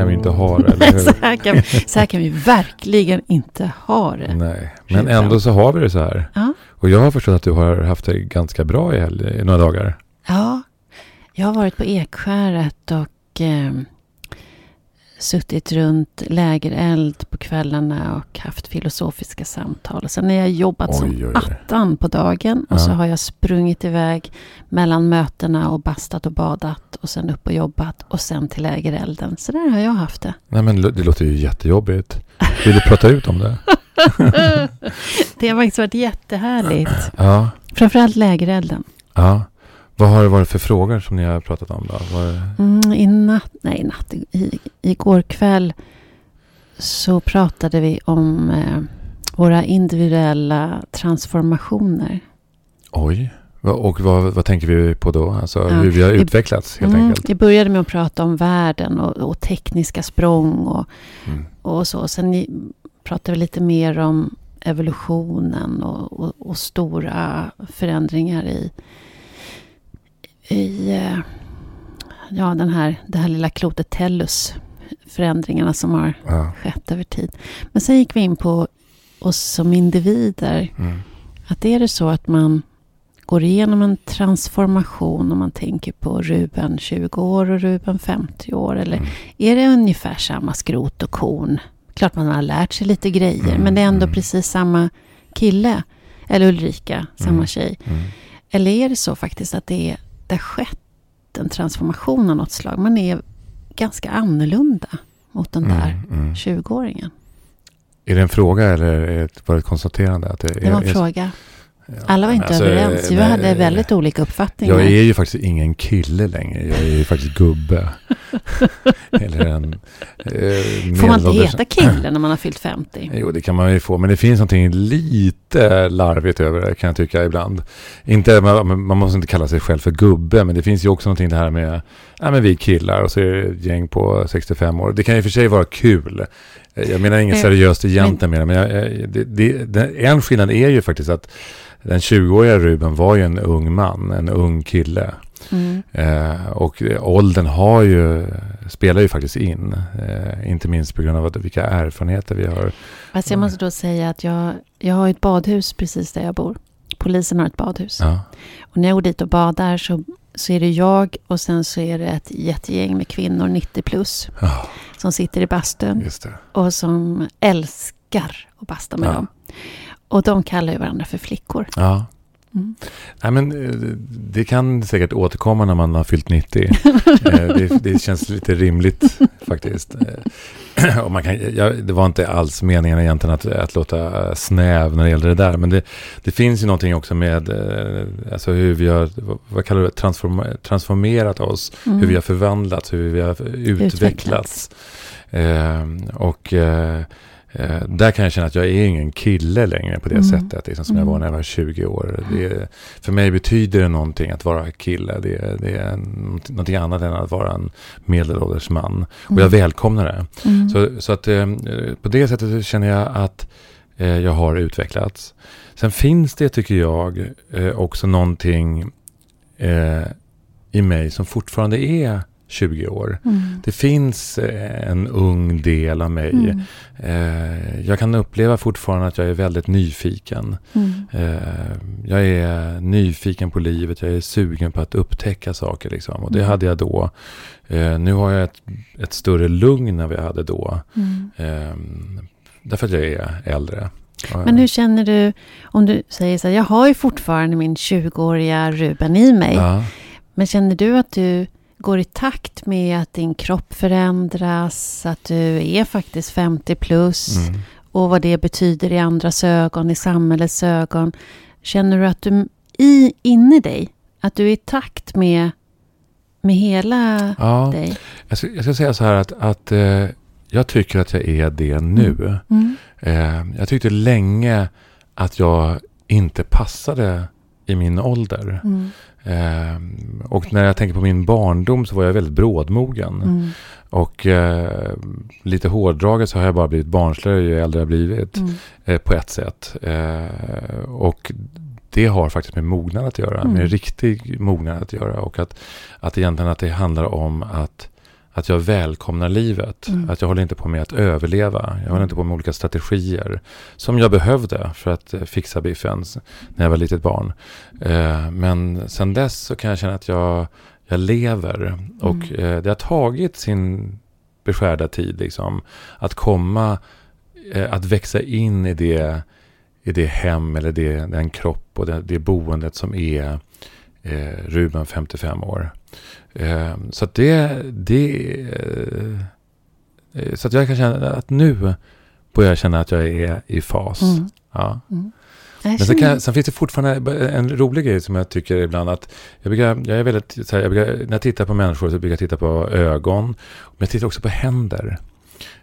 kan vi inte ha det, eller så, hur? här kan, så här kan vi verkligen inte ha det. Nej, men ändå så har vi det så här. Ja. Och jag har förstått att du har haft det ganska bra i, helg, i några dagar. Ja, jag har varit på Ekskäret och eh, suttit runt lägereld på kvällarna och haft filosofiska samtal. Sen har jag jobbat som Oj, oj, oj. attan på dagen och Ja. så har jag sprungit iväg mellan mötena och bastat och badat och sen upp och jobbat och sen till lägerelden. Så där har jag haft det. Nej men det låter ju jättejobbigt. Vill du prata ut om det? det har faktiskt varit jättehärligt. Ja, Framförallt lägerelden. ja. Vad har det varit för frågor som ni har pratat om då? Vad, Mm, I natt, nej natt, i, igår kväll så pratade vi om eh, våra individuella transformationer. oj. Och vad, vad tänker vi på då? Alltså Ja, hur vi har utvecklats helt Mm, enkelt. vi började med att prata om världen och, och tekniska språng och, Mm. och så. Sen i- pratade vi lite mer om evolutionen och, och, och stora förändringar i, i eh, ja, den här, det här lilla klotet Tellus. Förändringarna som har Ja. skett över tid. Men sen gick vi in på oss som individer. Mm. Att är det så att man går igenom en transformation om man tänker på Ruben 20 år och Ruben 50 år. Eller Mm. är det ungefär samma skrot och korn? Klart man har lärt sig lite grejer. Mm, Men det är ändå mm. precis samma kille. Eller Ulrika, samma Mm. tjej. Mm. Eller är det så faktiskt att det, är, har skett en transformation av något slag? Man är ganska annorlunda mot den där Mm. Mm. 20-åringen. Är det en fråga eller är det ett konstaterande? Att det, Det var en är, fråga. Alla var inte alltså, överens. Vi nej, hade väldigt olika uppfattningar. Jag är ju faktiskt ingen kille längre. Jag är ju faktiskt gubbe. Eller en eh, Får man inte heta kille när man har fyllt 50? Jo, det kan man ju få. Men det finns någonting lite larvigt över det kan jag tycka ibland. Inte, man, man måste inte kalla sig själv för gubbe. Men det finns ju också någonting det här med, ja men vi killar och så är det ett gäng på 65 år. Det kan ju för sig vara kul. Jag menar inget Eh, seriöst egentligen. Men, men jag, det, det, det, en skillnad är ju faktiskt att den 20-åriga Ruben var ju en ung man, en ung kille. Mm. Eh, och åldern har ju, spelar ju faktiskt in. Eh, inte minst på grund av att, vilka erfarenheter vi har. Fast jag måste då säga att jag, jag har ett badhus precis där jag bor. Polisen har ett badhus. Ja, Och när jag går dit och badar så, så är det jag och sen så är det ett jättegäng med kvinnor 90 plus. ja Som sitter i bastun och som älskar att basta med Ja. dem. Och de kallar ju varandra för flickor. Ja. Mm. Nej, men eh, det kan säkert återkomma när man har fyllt 90. Eh, det, det känns lite rimligt faktiskt. Eh, Och man kan, ja, det var inte alls meningen egentligen att, att låta snäv när det gäller det där. Men det, det finns ju någonting också med alltså hur vi har, vad, kallar det, transform, transformerat oss. Mm. Hur vi har förvandlats, hur vi har utvecklats. Eh, och eh, eh, där kan jag känna att jag är ingen kille längre på det Mm. sättet liksom, som jag var Mm. när jag var 20 år. Det, för mig betyder det någonting att vara kille. Det, det är något- någonting annat än att vara en medelålders man. Och jag välkomnar det. Mm. Så, så att eh, på det sättet känner jag att eh, jag har utvecklats. Sen finns det, tycker jag, eh, också någonting eh, i mig som fortfarande är 20 år. Mm. Det finns eh, en ung del av mig. Mm. Eh, jag kan uppleva fortfarande att jag är väldigt nyfiken. Mm. Eh, jag är nyfiken på livet, jag är sugen på att upptäcka saker. Liksom. Och det Mm. hade jag då. Eh, nu har jag ett, ett större lugn än vad jag hade då. Mm. Eh, därför att jag är äldre. Men hur känner du om du säger så här, jag har ju fortfarande min 20-åriga Ruben i mig. Ja. Men känner du att du går i takt med att din kropp förändras, att du är faktiskt 50 plus Mm. och vad det betyder i andras ögon, i samhällets ögon. Känner du att du i, inne i dig, att du är i takt med, med hela Ja, dig? jag, ska, jag ska säga så här att, att eh, jag tycker att jag är det nu. Mm. Eh, jag tyckte länge att jag inte passade i min ålder. Mm. Eh, och när jag tänker på min barndom så var jag väldigt brådmogen. Mm. Och eh, lite hårdraget så har jag bara blivit barnsligare ju äldre jag blivit. Mm. Eh, på ett sätt. Eh, och det har faktiskt med mognad att göra. Mm. Med riktig mognad att göra. Och att, att egentligen att det handlar om att, att jag välkomnar livet. Mm. Att jag håller inte på med att överleva. Jag håller inte på med olika strategier. Som jag behövde för att eh, fixa biffen när jag var litet barn. Eh, men sen dess så kan jag känna att jag, jag lever. Och Mm. eh, det har tagit sin beskärda tid liksom. Att komma, eh, att växa in i det, i det hem eller det, den kropp och det, det boendet som är Ruben 55 år. Eh, så att det, det eh, så att jag kan känna att nu börjar jag känna att jag är i fas. Mm. Ja. Mm. Men sen, kan, sen finns det fortfarande en rolig grej som jag tycker ibland att jag, brukar, jag är väldigt, här, jag brukar, när jag tittar på människor så brukar jag titta på ögon. Men jag tittar också på händer.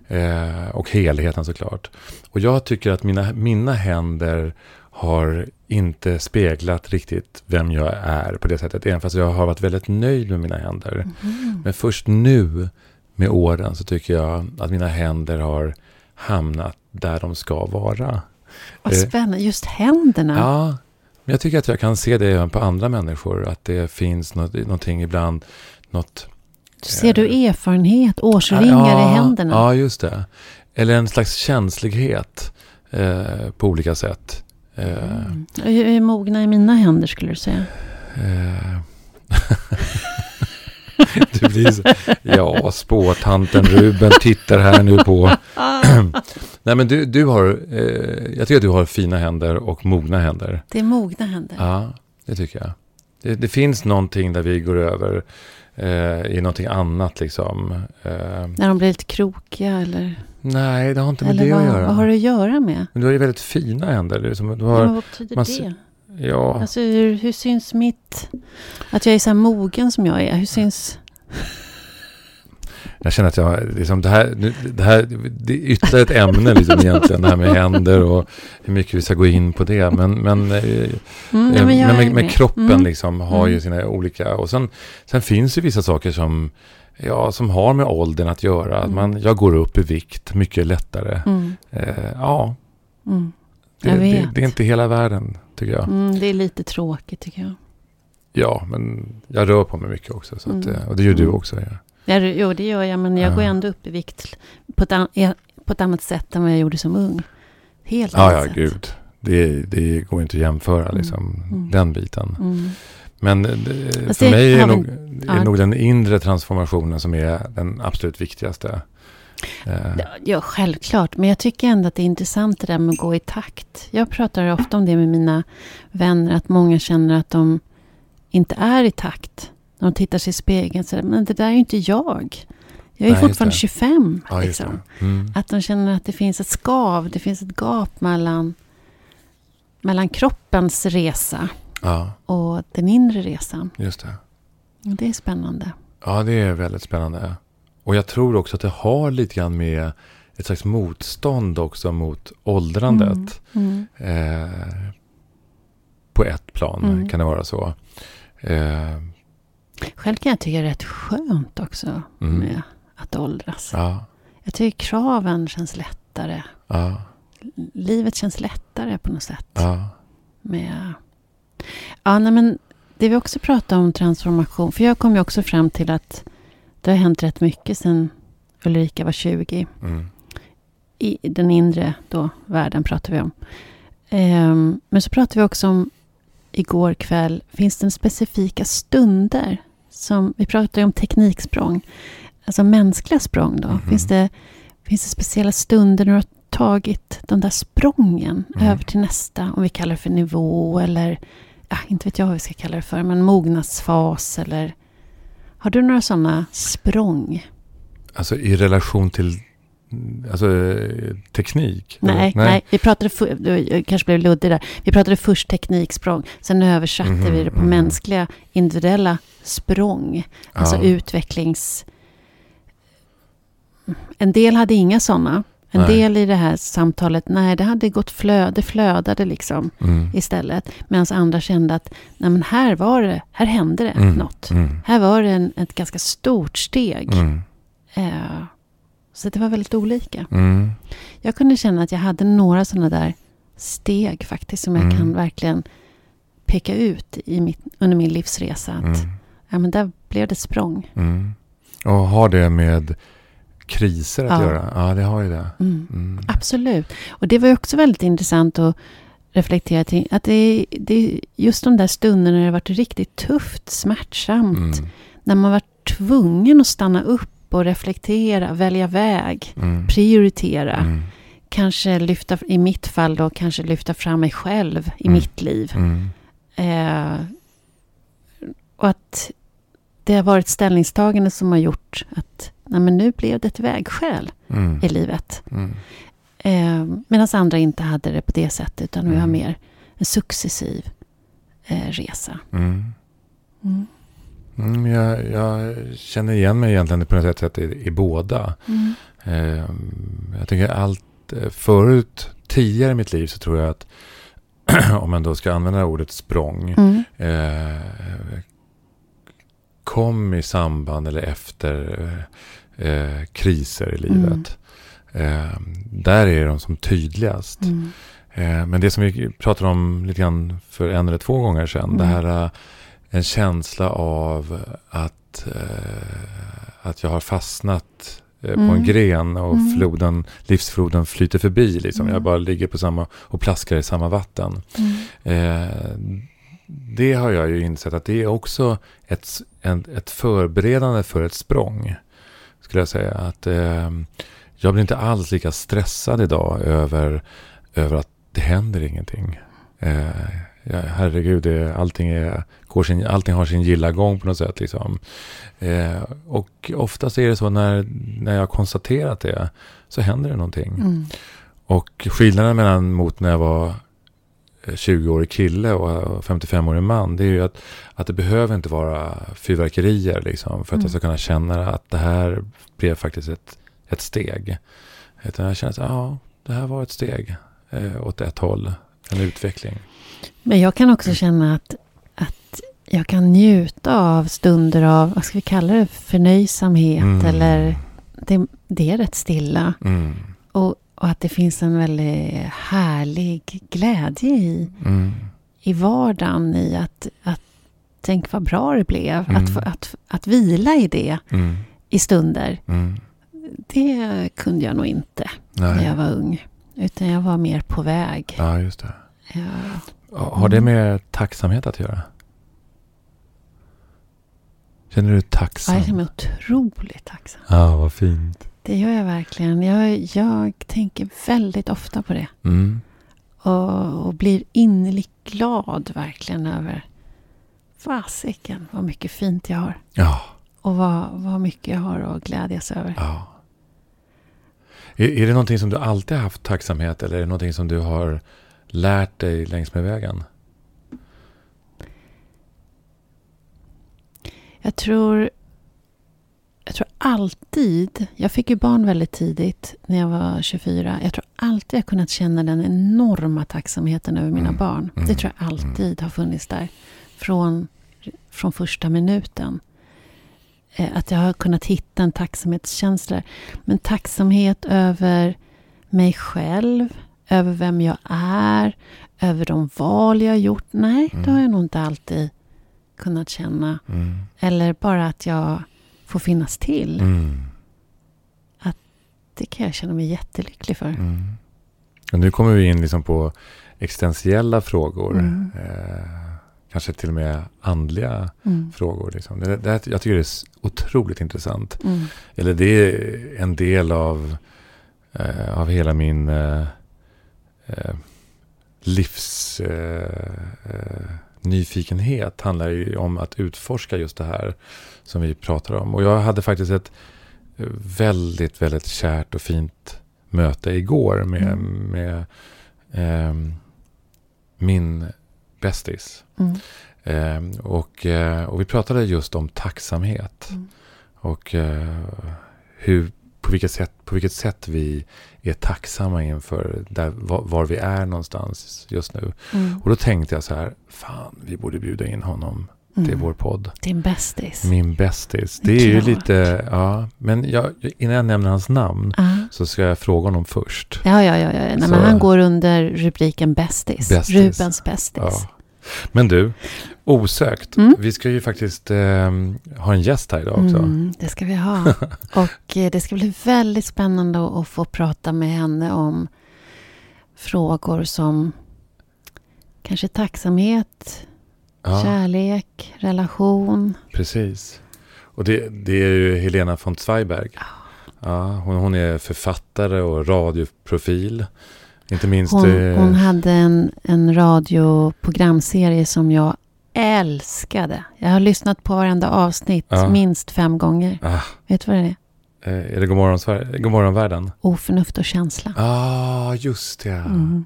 Eh, och helheten såklart. Och jag tycker att mina, mina händer har inte speglat riktigt vem jag är på det sättet. Även fast jag har varit väldigt nöjd med mina händer. Mhm. Men först nu med åren så tycker jag att mina händer har hamnat där de ska vara. Vad eh, spännande. Just händerna. Ja, men jag tycker att jag kan se det även på andra människor. Att det finns något, någonting ibland, något... Ser du erfarenhet, årsringar ja, i händerna? Ja, just det. Eller en slags känslighet eh, på olika sätt. Mm. Hur hur mogna i mina händer skulle du säga? eh. du blir så, ja, spåtanten Ruben tittar här nu på. Nej, men du, du har, eh, jag tycker att du har fina händer och mogna händer. Det är mogna händer. Ja, det tycker jag. Det, det finns någonting där vi går över eh, i någonting annat liksom. Eh, När de blir lite krokiga eller? Nej, det har inte med eller det vad, att göra. vad har det att göra med? Men du har ju väldigt fina händer. Du, Ja, har, men vad betyder man det? ja, Alltså hur, hur syns mitt... Att jag är så här mogen som jag är. Hur syns... jag känner att jag, liksom, det, här, det här det är ytterligare ett ämne liksom, egentligen. Det här med händer och hur mycket vi ska gå in på det. Men, men, eh, Mm, Eh, ja, men men med, med kroppen Mm. liksom har ju Mm. sina olika... Och sen, sen finns ju vissa saker som, ja, som har med åldern att göra. Mm. Man, jag går upp i vikt mycket lättare. Mm, Eh, ja, mm, det, det, det är inte hela världen tycker jag. mm, det är lite tråkigt tycker jag. Ja, men jag rör på mig mycket också. Så att, Mm. eh, och det gör du Mm. också. Ja. Ja, det- jo, det gör jag. Men jag Ja. går ändå upp i vikt på ett, an, på ett annat sätt än vad jag gjorde som ung. Helt Ja, annat ja, sätt. gud. Det, det går inte att jämföra liksom, den biten. Men det, Fast för mig är, nog, är nog den inre transformationen som är den absolut viktigaste. Eh, Ja, självklart. Men jag tycker ändå att det är intressant det där med att gå i takt. Jag pratar ofta om det med mina vänner. Att många känner att de inte är i takt. När de tittar sig i spegeln. Så, men det där är ju inte jag. Jag är Nej, fortfarande det. 25. ja, liksom. Mm. Att de känner att det finns ett skav. Det finns ett gap mellan, mellan kroppens resa Ja, och den inre resan. just det. Och det är spännande. Ja, det är väldigt spännande. Och jag tror också att det har lite grann med ett slags motstånd också mot åldrandet. Mm. Eh, på ett plan Mm. kan det vara så. Eh, Själv kan jag tycka det är rätt skönt också Mm. med att åldras. ja, Jag tycker kraven känns lättare. ja, Livet känns lättare på något sätt. ja. Med... Ja, nej, men det vi också pratar om transformation. För jag kom ju också fram till att det har hänt rätt mycket sedan Ulrika var 20. Mm. I den inre då, världen pratar vi om. Ehm, men så pratar vi också om igår kväll. Finns det specifika stunder? Som, vi pratade ju om tekniksprång. Alltså mänskliga språng då. Mhm. Finns, det, finns det speciella stunder när du har tagit de där sprången Mm. över till nästa? Om vi kallar det för nivå eller inte vet jag vad vi ska kalla det för. Men mognadsfas eller har du några sådana språng? Alltså i relation till mm, alltså, teknik? Nej, Eller? nej. vi pratade det kanske blev luddig där. Vi pratade först tekniksprång. Sen översatte Mhm, vi det på mhm. mänskliga individuella språng. Alltså Ja. utvecklings... En del hade inga sådana. En Nej. del i det här samtalet, nej det hade gått flöde, det flödade liksom Mm. istället. Medan andra kände att, nej men här var det, här hände det Mm. något. Mm. Här var det en, ett ganska stort steg. Mm. Eh, så det var väldigt olika. Mm. Jag kunde känna att jag hade några sådana där steg faktiskt som jag Mm. kan verkligen peka ut i mitt, under min livsresa. Att, Mm. ja, men där blev det språng. Och har det med kriser att Ja. göra? Ja, det har ju det. Mm. Mm. Absolut. Och det var ju också väldigt intressant att reflektera till. Att det är, just de där stunderna när det varit riktigt tufft, smärtsamt. Mm. När man varit tvungen att stanna upp och reflektera, välja väg, Mm. prioritera. Mm. Kanske lyfta, i mitt fall då, kanske lyfta fram mig själv i Mm. mitt liv. Eh, och att det har varit ställningstagande som har gjort att nej men nu blev det ett vägskäl Mm. i livet. Mm. Eh, Medan andra inte hade det på det sättet, utan vi har Mm. mer en successiv eh, resa. Mm. Mm. Mm, jag, jag känner igen mig egentligen på något sätt i, i båda. Mm. Eh, jag tänker allt eh, förut, tidigare i mitt liv så tror jag att om man då ska använda ordet språng Mm. eh, kom i samband eller efter eh, kriser i livet. Eh, där är de som tydligast. Mm. Eh, men det som vi pratade om lite grann för en eller två gånger sedan. Mm. Det här eh, en känsla av att, eh, att jag har fastnat eh, på Mm. en gren och Mm. floden, livsfloden flyter förbi. Liksom. Mm. Jag bara ligger på samma och plaskar i samma vatten. Mm. Eh, det har jag ju insett att det är också ett, en, ett förberedande för ett språng. Skulle jag säga. Att eh, jag blir inte alls lika stressad idag över, över att det händer ingenting. Eh, ja, herregud, det, allting, är, går sin, allting har sin gilla gång på något sätt. Liksom. Eh, och oftast är det så när, när jag har konstaterat det så händer det någonting. Mm. Och skillnaden mellan mot när jag var 20-årig kille och 55-årig man, det är ju att, att det behöver inte vara fyrverkerier liksom, för att Mm. jag ska kunna känna att det här blev faktiskt ett, ett steg. Utan jag känner att ja, det här var ett steg eh, åt ett håll, en utveckling. Men jag kan också känna att, att jag kan njuta av stunder av, vad ska vi kalla det, förnöjsamhet Mm. eller det, det är rätt stilla. Mm. Och, och att det finns en väldigt härlig glädje i, Mm. i vardagen i att, att tänk vad bra det blev. Mm. Att, att, att vila i det Mm. i stunder. Mm. Det kunde jag nog inte när Nej. jag var ung. Utan jag var mer på väg. Ja, just det. Ja. Har det med tacksamhet att göra? Känner du dig Ja, tacksam? jag känner mig otroligt tacksam. Ja, vad fint. Det gör jag verkligen. Jag, jag tänker väldigt ofta på det. Mm. Och, och blir innerligt glad verkligen över fasiken vad mycket fint jag har. Ja. Och vad, vad mycket jag har att glädjas över. Ja. Är, är det någonting som du alltid har haft tacksamhet eller är det någonting som du har lärt dig längs med vägen? Jag tror, jag tror alltid, jag fick ju barn väldigt tidigt när jag var 24. Jag tror alltid jag kunnat känna den enorma tacksamheten över mina Mm, barn. mm, Det tror jag alltid har funnits där. Från, från första minuten. Eh, Att jag har kunnat hitta en tacksamhetskänsla. Men tacksamhet över mig själv, över vem jag är, över de val jag har gjort. Nej, det Mm. har jag nog inte alltid kunnat känna. Mm. Eller bara att jag får finnas till. Mm. Det kan jag känna mig jättelycklig för. Mm. Och nu kommer vi in liksom på existentiella frågor. Mm. Eh, kanske till och med andliga Mm. frågor. Liksom. Det, det, jag tycker det är otroligt intressant. Mm. Eller det är en del av, eh, av hela min eh, eh, livs eh, eh, nyfikenhet. Handlar ju om att utforska just det här som vi pratar om. Och jag hade faktiskt ett eh, väldigt, väldigt kärt och fint möte igår med, Mm. med ehm, min bästis. Mm. Ehm, och, eh, och vi pratade just om tacksamhet. Mm. Och eh, hur, på, vilket sätt, på vilket sätt vi är tacksamma inför där, var, var vi är någonstans just nu. Mm. Och då tänkte jag så här, fan vi borde bjuda in honom till Mm. vår podd. Din bästis. Min bästis. Det är är ju klart. lite, ja, men jag, innan jag nämner hans namn Ja. så ska jag fråga honom först. Ja, ja, ja. ja. Nej, men han går under rubriken. Bästis. Rubens bästis. Ja. Men du, Osökt. Mm. Vi ska ju faktiskt eh, ha en gäst här idag också. Mm, det ska vi ha. Och eh, det ska bli väldigt spännande att- få prata med henne om frågor som kanske tacksamhet, Ja, kärlek, relation. precis. Och det, det är ju Helena von Zweiberg. Ja, hon, hon är författare och radioprofil. Inte minst... Hon, eh, hon hade en, en radioprogramserie som jag älskade. Jag har lyssnat på varenda avsnitt Ja. minst fem gånger. ah, Vet du vad det är? eh, är det Godmorgon, Sverige? Godmorgon världen? Oförnuft och känsla. ah, just det. Mm.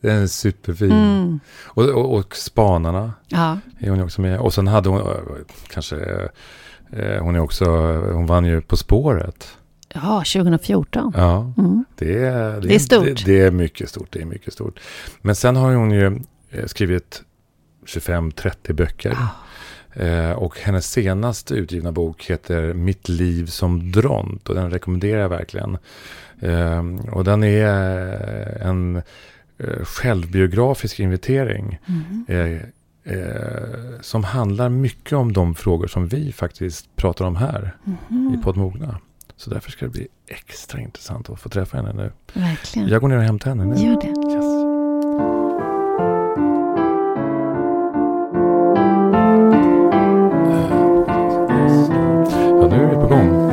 Den är superfin. Mm. Och, och, och Spanarna Ja, är hon också med. Och sen hade hon, eh, kanske, hon är också, hon vann ju På spåret. Ja 2014. Ja, Mm. det är, Det är stort. Det, det är mycket stort, det är mycket stort. Men sen har hon ju eh, skrivit 25-30 böcker. Ja. Eh, och hennes senaste utgivna bok heter Mitt liv som dront. Och den rekommenderar jag verkligen. Eh, och den är en eh, självbiografisk inventering. Mm. Som handlar mycket om de frågor som vi faktiskt pratar om här Mhm. i Podd Mogna. Så därför ska det bli extra intressant att få träffa henne nu. Verkligen. Jag går ner och hämtar henne nu. Gör det. Yes. Ja, nu är vi på gång.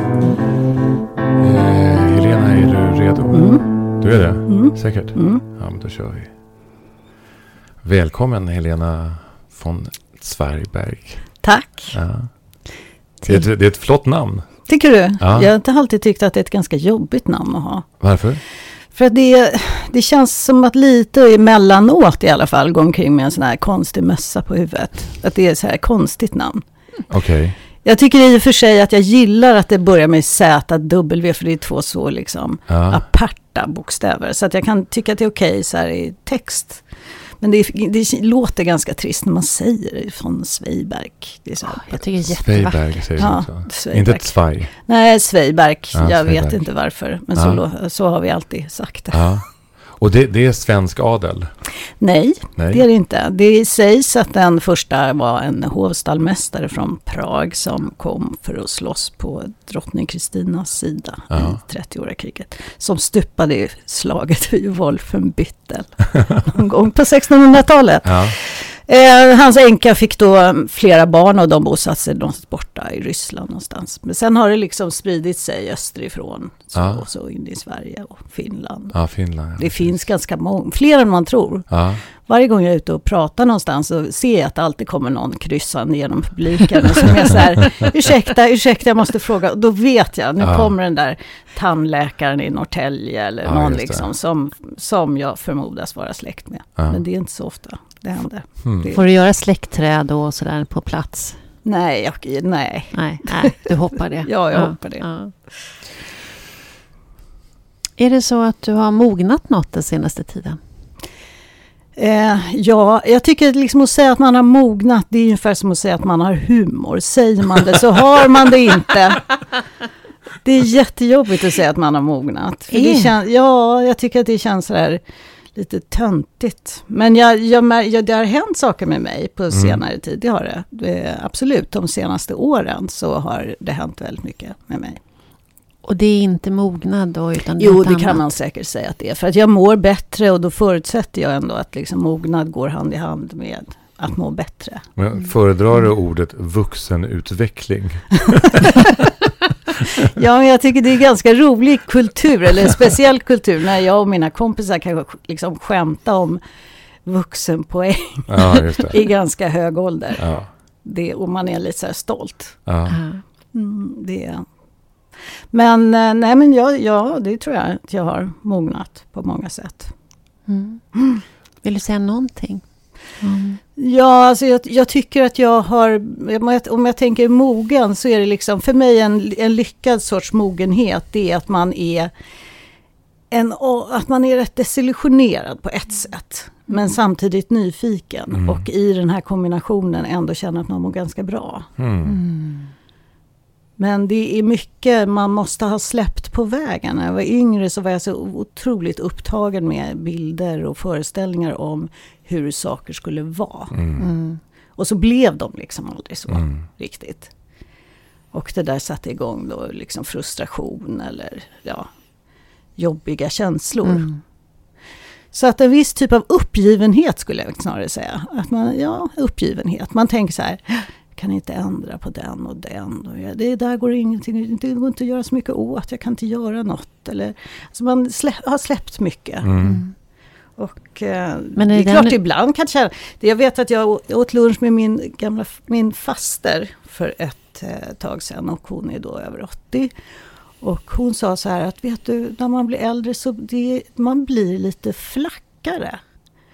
Eh, Helena, är du redo? Mm. Du är det? Mm. Säkert? Mm. Ja, men då kör vi. Välkommen Helena von Zweiberg. Tack. Ja. Det, är ett, det är ett flott namn. Tycker du? Ja. Jag har inte alltid tyckt att det är ett ganska jobbigt namn att ha. Varför? För att det, det känns som att lite emellanåt i alla fall gå omkring med en sån här konstig mössa på huvudet. Att det är så här konstigt namn. Okej. Jag tycker i och för sig att jag gillar att det börjar med Z, W, för det är två så liksom Ja. aparta bokstäver. Så att jag kan tycka att det är okej så här i text. Men det, det låter ganska trist när man säger det från Sveiberg. Det är så här, Jag tycker det är jättevackert. Sveiberg säger Ja. Sveiberg. Inte Zwei. Nej, Sveiberg. Ja, jag vet Sveiberg. inte varför. Men Ja. så, så har vi alltid sagt det. Ja. Och det, det är svensk adel? Nej, Nej. det är det inte. Det sägs att den första var en hovstallmästare från Prag som kom för att slåss på drottning Kristinas sida Ja. i 30-åriga kriget. Som stupade i slaget vid Wolfenbüttel någon gång på 1600-talet. Ja. Eh, hans änka fick då flera barn och de bosatte sig någonstans borta i Ryssland någonstans. Men sen har det liksom spridit sig österifrån. Så, Ja. och så in i Sverige och Finland. ja, Finland. Ja. Det finns ganska många, fler än man tror. Ja. Varje gång jag är ute och pratar någonstans så ser jag att det alltid kommer någon kryssande genom publiken. Och som är så här, ursäkta, ursäkta, jag måste fråga. Och då vet jag, nu kommer den där tandläkaren i Norrtälje eller någon liksom som, som jag förmodas vara släkt med. Men det är inte så ofta det händer. Hmm. Det- Får du göra släktträd och sådär på plats? Nej, jag, nej. Nej, nej du hoppar det. Ja, jag hoppar det. ja. Är det så att du har mognat något den senaste tiden? Eh, ja, jag tycker liksom att säga att man har mognat, det är ungefär som att säga att man har humor. Säger man det så har man det inte. Det är jättejobbigt att säga att man har mognat. För det Är? kän, ja, jag tycker att det känns sådär lite töntigt. Men jag, jag, jag, det har hänt saker med mig på senare tid, det har det. det. Absolut, de senaste åren så har det hänt väldigt mycket med mig. Och det är inte mognad då, utan Jo, det kan man säkert säga att det är. För att jag mår bättre och då förutsätter jag ändå att liksom mognad går hand i hand med att må bättre. Men föredrar du ordet vuxenutveckling? Ja, men jag tycker det är ganska rolig kultur, eller en speciell kultur, när jag och mina kompisar kan liksom skämta om vuxenpoäng Ja, just det. i ganska hög ålder. Ja. Det, och man är lite så här stolt. Ja. Ja. Mm, det. Men eh, nej, men jag, ja, det tror jag att jag har mognat på många sätt. Mm. Vill du säga någonting? Mm. Ja, alltså jag, jag tycker att jag har, om jag, tänker mogen så är det liksom, för mig en, en lyckad sorts mogenhet, det är att man är en, att man är rätt desillusionerad på ett sätt. Men samtidigt nyfiken Mm. och i den här kombinationen ändå känner att man mår ganska bra. Hmm. Mm. Men det är mycket man måste ha släppt på vägen. När jag var yngre så var jag så otroligt upptagen med bilder och föreställningar om hur saker skulle vara. Mm. Mm. Och så blev de liksom aldrig så Mm. riktigt. Och det där satte igång då liksom frustration eller ja, jobbiga känslor. Mm. Så att en viss typ av uppgivenhet skulle jag snarare säga. Att man, ja, uppgivenhet. Man tänker så här, kan inte ändra på den och den. Och jag- det där går ingenting, det går inte att göra så mycket åt, jag kan inte göra något. Eller, alltså man slä, har släppt mycket. Mm. Och eh, Men det är är det klart den- ibland kan känna, det jag vet att jag åt lunch med min gamla min faster för ett eh, tag sedan och hon är då över 80. Och hon sa så här att vet du, när man blir äldre så det, man blir lite flackare.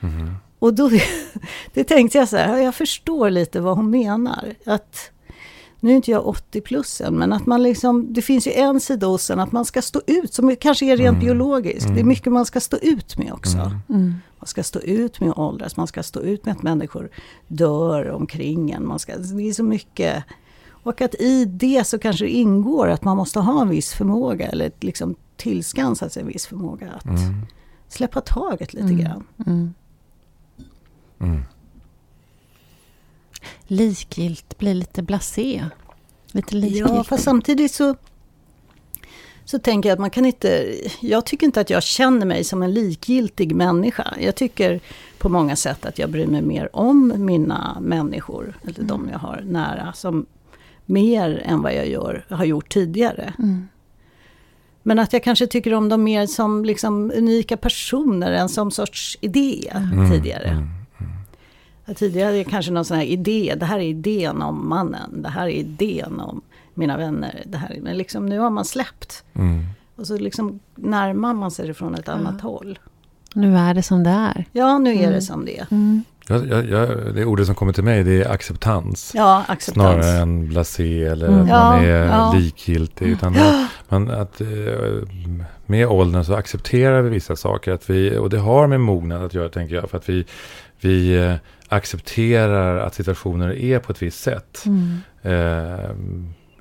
Mhm. Och då det tänkte jag så här, jag förstår lite vad hon menar. Att, nu är inte jag 80 plus än, men att man liksom, det finns ju en sida hos en att man ska stå ut, som kanske är rent Mm. biologiskt. Det är Mm. mycket man ska stå ut med också. Mm. Mm. Man ska stå ut med att åldras, man ska stå ut med att människor dör omkring en. Man ska, det är så mycket. Och att i det så kanske det ingår att man måste ha en viss förmåga eller liksom tillskansa sig en viss förmåga att Mm. släppa taget lite Mm. grann. Mm. Mm. Likgilt, blir lite blasé. Lite likgiltig. Ja, fast samtidigt så, så tänker jag att man kan inte... Jag tycker inte att jag känner mig som en likgiltig människa. Jag tycker på många sätt att jag bryr mig mer om mina människor, eller de jag har nära, som mer än vad jag gör, har gjort tidigare. Mm. Men att jag kanske tycker om dem mer som liksom unika personer än som sorts idé Mm. tidigare. Mm. Ja, Tidigare hade jag kanske någon sån här idé, det här är idén om mannen, det här är idén om mina vänner. Det här, men liksom, nu har man släppt. Mm. Och så liksom närmar man sig det från ett annat håll. Nu är det som det är. Ja, nu är Mm. det som det är. Mm. Jag, jag, jag, det ordet som kommer till mig det är acceptans. Ja, acceptans. Snarare än blasé eller Mm. att Ja, man är ja. likgiltig. Utan att man, att, eh, med åldern så accepterar vi vissa saker. Att vi, och det har med mognad att göra tänker jag. För att vi, vi eh, accepterar att situationer är på ett visst sätt. Mm. Eh,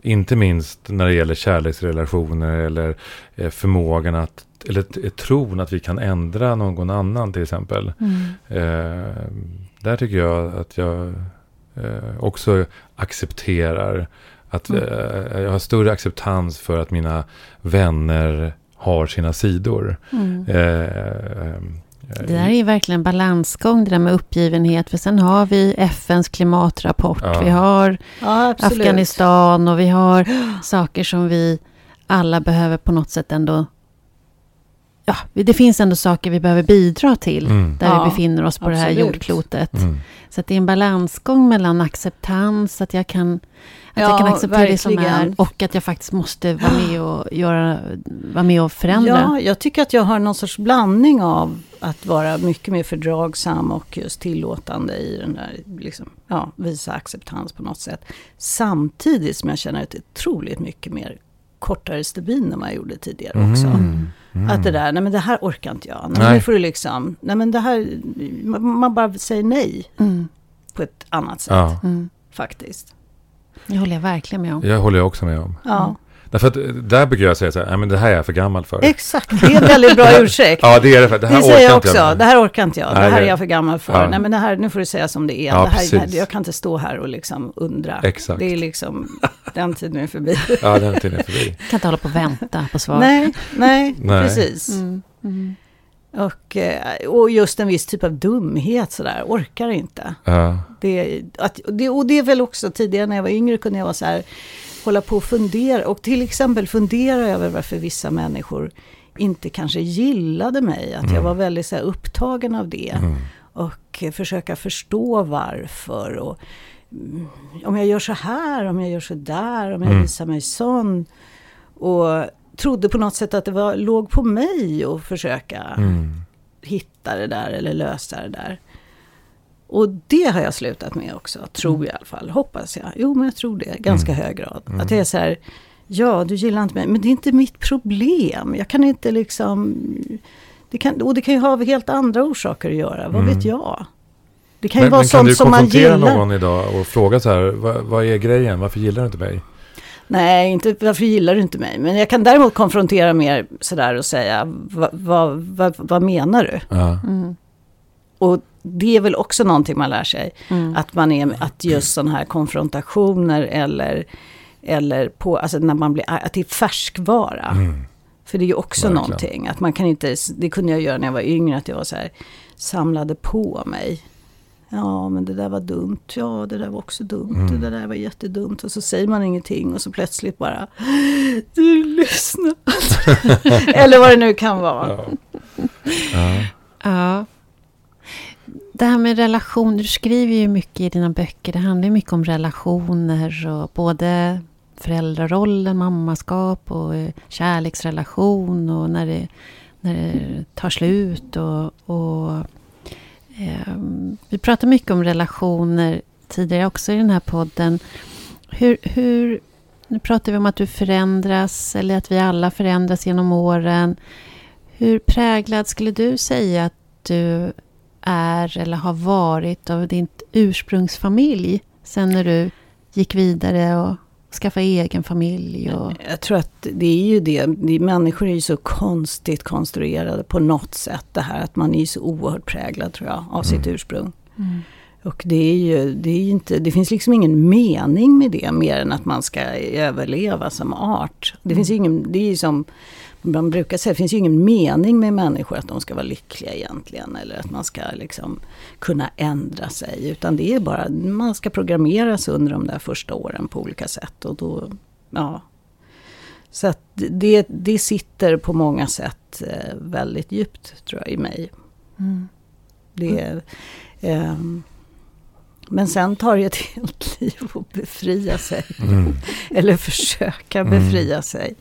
inte minst när det gäller kärleksrelationer eller eh, förmågan att, eller tron att vi kan ändra någon annan till exempel. Mm. Eh, där tycker jag att jag eh, också accepterar att Mm. eh, jag har större acceptans för att mina vänner har sina sidor. Mm. Eh, Det där är ju verkligen en balansgång, det där med uppgivenhet. För sen har vi FNs klimatrapport, Ja. vi har Ja. Afghanistan och vi har saker som vi alla behöver på något sätt ändå... Ja, det finns ändå saker vi behöver bidra till Mm. där Ja, vi befinner oss på det här absolut. jordklotet. Mm. Så att det är en balansgång mellan acceptans, att jag kan, att jag Ja, kan acceptera det som är verkligen. och att jag faktiskt måste vara med och, göra, vara med och förändra. Ja, jag tycker att jag har någon sorts blandning av att vara mycket mer fördragsam och just tillåtande i den där, liksom, ja, visa acceptans på något sätt. Samtidigt som jag känner ett otroligt mycket mer kortare stubin än vad jag gjorde tidigare också. Mm. Mm. Att det där, nej men det här orkar inte jag. Nej, nu får du liksom, nej men det här, man bara säger nej Mm, på ett annat sätt Ja, mm. faktiskt. Det håller jag verkligen med om. jag håller jag också med om. Ja, Därför att eh, där brukar jag säga så här, men det här är jag för gammal för. exakt. Det är en väldigt bra ursäkt. Ja, det är det. För, det här Det säger jag orkar inte också. Det här orkar inte jag. Det här är jag för gammal för. Ja. Nej, men det här, nu får du säga som det är. Ja, det här, precis. det här, jag kan inte stå här och liksom undra. Exakt. Det är liksom, den tiden är förbi. Ja, den tiden är förbi. Jag kan inte hålla på och vänta på svar. nej, nej, Nej. precis. Mm, mm. Och, eh, och just en viss typ av dumhet sådär, orkar inte. Ja. Det, att, det, och det är väl också tidigare när jag var yngre kunde jag vara så här, hålla på och fundera. Och till exempel fundera över varför vissa människor inte kanske gillade mig. Att jag Mm. var väldigt så här, upptagen av det. Mm. Och eh, försöka förstå varför. Och, mm, om jag gör så här, om jag gör så där, om jag Mm. visar mig sån. Och trodde på något sätt att det var, låg på mig att försöka Mm. hitta det där eller lösa det där. Och det har jag slutat med också, tror jag i alla fall. Hoppas jag. Jo, men jag tror det ganska Mm. hög grad. Mm. Att det är så här, ja, du gillar inte mig, men det är inte mitt problem. Jag kan inte liksom... Det kan, och det kan ju ha helt andra orsaker att göra, vad Mm. vet jag? Det kan ju Men, vara men kan sånt du som man konfrontera gillar. någon idag och fråga så här, vad, vad är grejen? Varför gillar du inte mig? Nej, inte varför gillar du inte mig? Men jag kan däremot konfrontera mer sådär och säga, vad, vad, vad, vad menar du? Ja. Mm. Och det är väl också någonting man lär sig. Mm. Att man är, att just sådana här konfrontationer eller, eller på, alltså när man blir, att det är färskvara. Mm. För det är ju också Verkligen. någonting. Att man kan inte, det kunde jag göra när jag var yngre, att jag var så här, samlade på mig. Ja, men det där var dumt. Ja, det där var också dumt. Mm. Det där var jättedumt. Och så säger man ingenting och så plötsligt bara, du lyssnar. Eller vad det nu kan vara. Ja. Ja. Det här med relationer, du skriver ju mycket i dina böcker. Det handlar ju mycket om relationer och både föräldrarollen, mammaskap och eh, kärleksrelation och när det, när det tar slut. Och, och, eh, vi pratar mycket om relationer tidigare också i den här podden. Hur, hur, nu pratar vi om att du förändras eller att vi alla förändras genom åren. Hur präglad skulle du säga att du är eller har varit av din ursprungsfamilj sen när du gick vidare och skaffade egen familj? Och... Jag tror att det är ju det, människor är ju så konstigt konstruerade på något sätt. Det här att man är så oerhört präglad tror jag av sitt Mm. ursprung. Mm. Och det är ju, det är ju inte, det finns liksom ingen mening med det mer än att man ska överleva som art. Det finns ju ingen, det är ju som man brukar säga, det finns ju ingen mening med människor att de ska vara lyckliga egentligen. Eller att man ska liksom kunna ändra sig. Utan det är bara, man ska programmeras under de där första åren på olika sätt. Och då, ja. Så att det, det sitter på många sätt eh, väldigt djupt tror jag i mig. Mm. Det ehm, men sen tar det ett helt liv att befria sig. Mm. Eller försöka Mm. befria sig.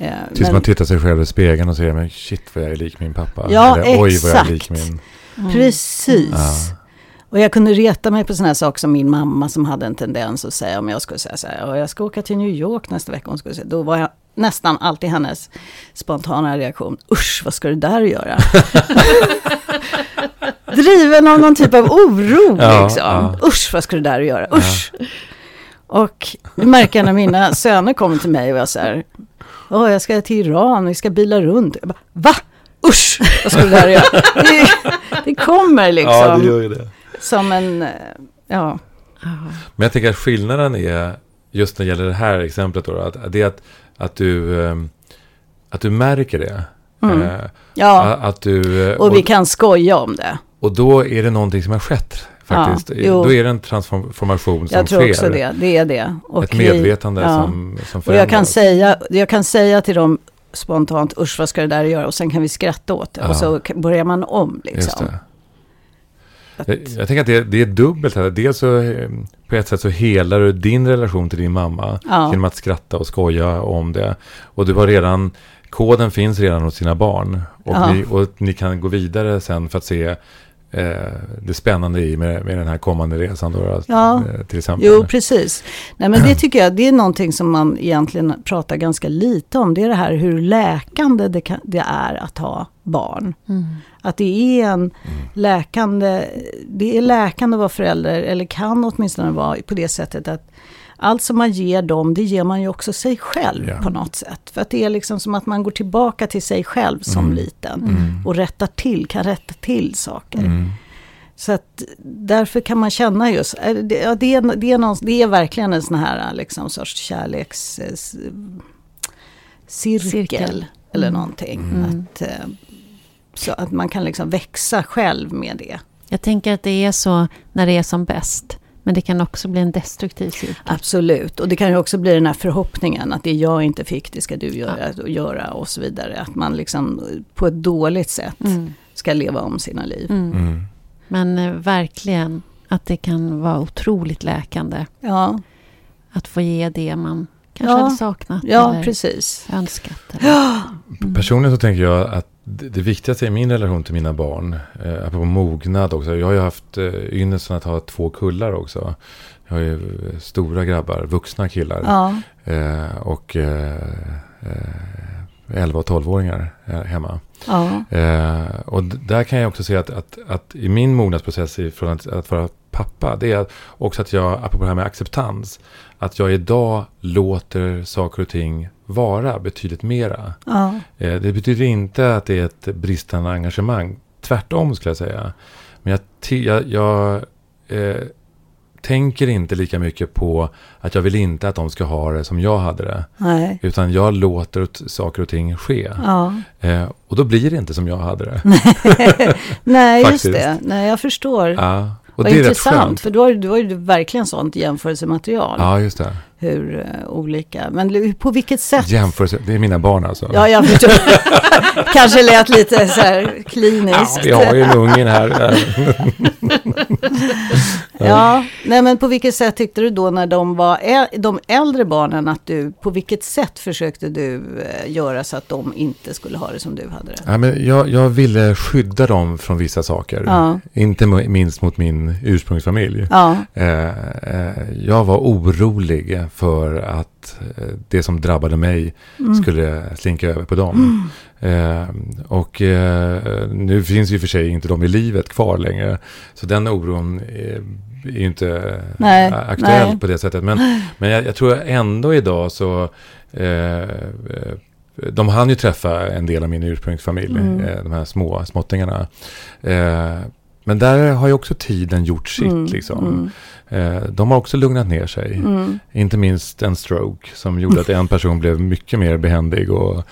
Eh, Tills men- man tittar sig själv i spegeln och säger, men shit vad jag är lik min pappa. Ja, Eller, Oj vad jag är exakt. lik min... Mm. Precis. Ja. Och jag kunde reta mig på sådana här saker som min mamma som hade en tendens att säga om jag skulle säga så här, "Ja, jag ska åka till New York nästa vecka. Hon skulle säga, då var jag nästan alltid hennes spontana reaktion, usch vad ska du där göra? Driven av någon typ av oro Ja, liksom. ja. Usch vad ska du där göra, usch. Och det märker när mina söner kommer till mig och jag säger, Åh, jag ska till Iran, vi ska bila runt. Jag bara, Va? Usch, vad ska du där göra? Det, det kommer liksom ja, det gör ju det. som en, eh, ja. Men jag tänker att skillnaden är, just när det gäller det här exemplet då, att, det är att, att, du, ehm, att du märker det. Mm. Eh, Ja, Att du, eh, och vi kan skoja om det. och då är det någonting som har skett faktiskt. Ja, då är det en transformation som Jag tror sker. också det, det är det. Och Ett vi- medvetande ja. som, som Och jag kan, förändras. säga, jag kan säga till dem spontant, usch vad ska det där göra? Och sen kan vi skratta åt det. Ja. Och så börjar man om liksom. det. Att- Jag, jag tänker att det, det är dubbelt här. Dels så eh, på ett sätt så helar du din relation till din mamma genom att skratta och skoja om det. Och du har redan, koden finns redan hos dina barn. Och, Ja. ni, och ni kan gå vidare sen för att se det spännande i med, med den här kommande resan då, Ja. eh, till exempel. Jo, precis. Nej, men det tycker jag, det är någonting som man egentligen pratar ganska lite om. Det är det här hur läkande det, kan, det är att ha barn. Mm. Att det är en Mm. läkande, det är läkande att vara förälder, eller kan åtminstone vara på det sättet att allt som man ger dem, det ger man ju också sig själv Ja. på något sätt. För att det är liksom som att man går tillbaka till sig själv som Mm. liten. Mm. Och rättar till, kan rätta till saker. Mm. Så att därför kan man känna just, det, ja, det, är, det, är någon, det är verkligen en sån här liksom, sorts kärleks... eh, Cirkel. eller Mm. någonting. Mm. Att, eh, så att man kan liksom växa själv med det. Jag tänker att det är så när det är som bäst. Men det kan också bli en destruktiv cirkel. Absolut, och det kan ju också bli den här förhoppningen att det jag inte fick, det ska du göra, göra och så vidare. Att man liksom på ett dåligt sätt Mm. ska leva om sina liv. Mm. Mm. Men eh, verkligen att det kan vara otroligt läkande. Ja, Att få ge det man kanske Ja. hade saknat. ja eller precis. önskat. Eller. Mm. Personligen så tänker jag att det, det viktigaste i min relation till mina barn, eh, apropå mognad också. Jag har ju haft eh, ynnesten att ha två kullar också. Jag har ju eh, stora grabbar, vuxna killar. Ja, Eh, och eh, eh, 11 och 12-åringar eh, hemma. ja, Eh, och där kan jag också se att, att, att i min mognadsprocess från att, att vara pappa, det är också att jag, apropå det här med acceptans, att jag idag låter saker och ting vara betydligt mera. ja. Eh, Det betyder inte att det är ett bristande engagemang. Tvärtom skulle jag säga. Men jag, jag, jag eh, tänker inte lika mycket på att jag vill inte att de ska ha det som jag hade det. Nej. Utan jag låter saker och ting ske. Ja. Eh, och då blir det inte som jag hade det. Nej, just det. Nej, jag förstår. Ja, och Vad det är intressant, för då har, du har ju verkligen sånt jämförelsematerial. Ja, just det. Hur eh, olika, men på vilket sätt? Jämförelse, det är mina barn alltså. Ja, jag förstår. Kanske lät lite så här Ja, kliniskt. vi har ju en ungen här. Ja, nej men på vilket sätt tyckte du då när de var de äldre barnen att du, på vilket sätt försökte du eh, göra så att de inte skulle ha det som du hade det? Ja, men jag, jag ville skydda dem från vissa saker. Ja. Inte minst mot min ursprungsfamilj. Ja, Eh, eh, jag var orolig för att det som drabbade mig Mm. skulle slinka över på dem. Eh, och eh, nu finns ju för sig inte de i livet kvar längre. Så den oron är, är ju inte Nej, eh, aktuell nej. på det sättet. Men, men jag, jag tror ändå idag så eh, de hann ju träffa en del av min ursprungsfamilj, Mm. de här små småttingarna. Men där har ju också tiden gjort sitt. Mm, liksom. mm, de har också lugnat ner sig. mm. Inte minst en stroke som gjorde att en person blev mycket mer behändig och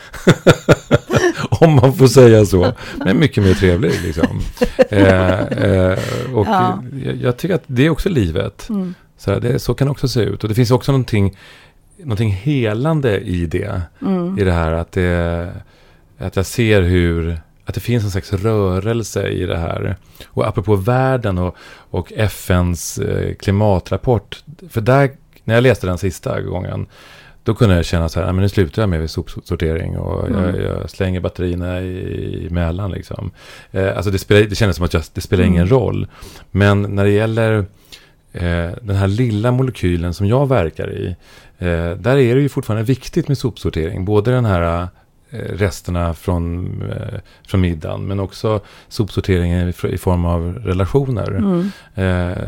om man får säga så, men mycket mer trevlig liksom. Eh, eh, och Ja. jag, jag tycker att det är också livet. Mm. Så, här, det, så kan det också se ut. Och det finns också någonting, någonting helande i det. Mm. I det här att, det, att jag ser hur att det finns en slags rörelse i det här. Och apropå världen och, och FNs eh, klimatrapport. För där, när jag läste den sista gången, då kunde jag känna så här, "Nej, men nu slutar jag med sopsortering och jag, Mm. jag slänger batterierna i, Mälaren. Liksom. Eh, alltså det, spelar, det kändes som att jag, det spelar ingen Mm. roll. Men när det gäller eh, den här lilla molekylen som jag verkar i, eh, där är det ju fortfarande viktigt med sopsortering. Både den här resterna från, eh, från middagen, men också sopsorteringen i, i form av relationer. Mm. Eh,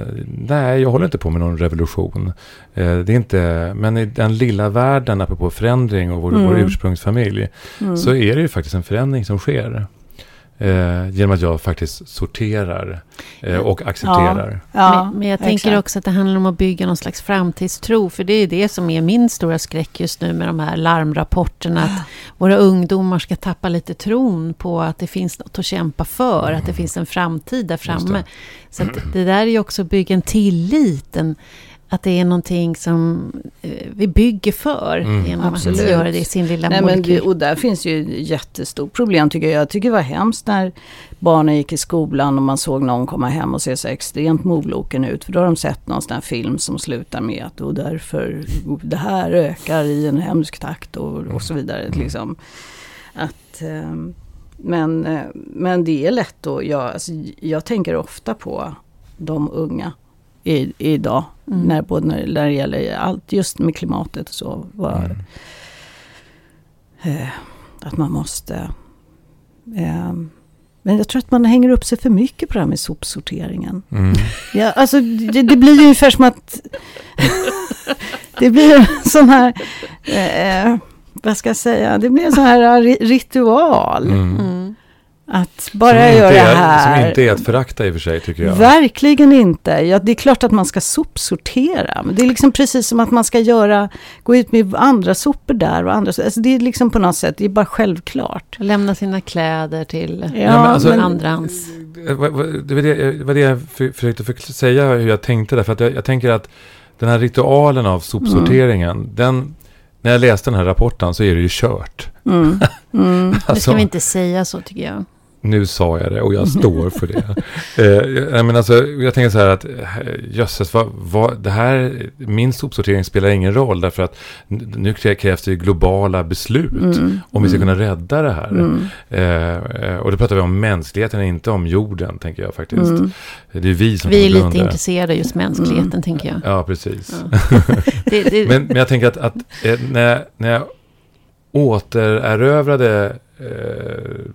nej, jag håller inte på med någon revolution. Eh, det är inte, men i den lilla världen, apropå förändring och vår, Mm. vår ursprungsfamilj, Mm. så är det ju faktiskt en förändring som sker. Eh, genom att jag faktiskt sorterar eh, och accepterar. Ja, men, men jag tänker exakt. också att det handlar om att bygga någon slags framtidstro. För det är det som är min stora skräck just nu med de här larmrapporterna. Att våra ungdomar ska tappa lite tron på att det finns något att kämpa för. Att det finns en framtid där framme. det. Så att det där är ju också att bygga en tillit. En, att det är någonting som eh, vi bygger för. Mm. Genom Absolut. att göra det i sin lilla Nej, men molekyl. det, och där finns ju ett jättestort problem tycker jag. Jag tycker det var hemskt när barnen gick i skolan och man såg någon komma hem och se så extremt moloken ut. För då har de sett någon sån här film som slutar med att och därför det här ökar i en hemsk takt och, och så vidare. Mm. Liksom. Att, ehm, men, eh, men det är lätt att jag, alltså, jag tänker ofta på de unga i, idag. Mm. När, både när, när det gäller allt just med klimatet och så. Vad, Mm. Eh, att man måste... Eh, men jag tror att man hänger upp sig för mycket på det här med sopsorteringen. Mm. Ja, alltså, det, det blir ju ungefär som att... det blir en sån här... Eh, vad ska jag säga? Det blir en sån här ri- ritual. Mm. Att bara som, göra det är, här. som inte är att förakta i och för sig tycker jag. Verkligen inte. Ja, det är klart att man ska sopsortera. Men det är liksom precis som att man ska göra, gå ut med andra sopor där och andra. Alltså det är liksom på något sätt, det är bara självklart. Lämna sina kläder till Ja, men alltså- men- andrahands. Det var det, det, det var det jag för- försökte för, säga hur jag tänkte där. För att jag, jag tänker att den här ritualen av sopsorteringen, Mm. den, när jag läste den här rapporten så är det ju kört. Mm. Mm. Nu ska Alltså, vi inte säga så tycker jag. Nu sa jag det och jag står för det. eh, jag, men alltså, jag tänker så här att, eh, jösses, vad, vad, det här, min sopsortering spelar ingen roll därför att nu krä- krävs det ju globala beslut Mm. om vi ska Mm. kunna rädda det här. Mm. Eh, eh, och då pratar vi om mänskligheten, inte om jorden, tänker jag faktiskt. Mm. Det är vi som Vi är lite under. intresserade just mänskligheten Mm. tänker jag. Ja, precis. Ja. Det, det, Men, men jag tänker att, att eh, när, när jag återerövrade eh,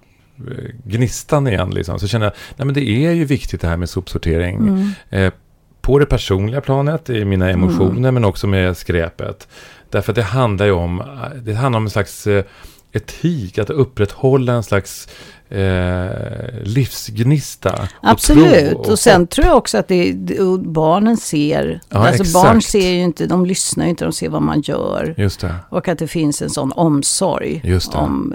gnistan igen, liksom, så känner jag nej, men det är ju viktigt det här med sopsortering. Mm. Eh, på det personliga planet, i mina Mm. emotioner, men också med skräpet. Därför att det handlar ju om, det handlar om en slags eh, etik, att upprätthålla en slags eh, livsgnista. Absolut, och, och, och sen tror jag också att det, barnen ser, Ja, alltså exakt. barn ser ju inte, de lyssnar ju inte, de ser vad man gör. Just det. Och att det finns en sån omsorg om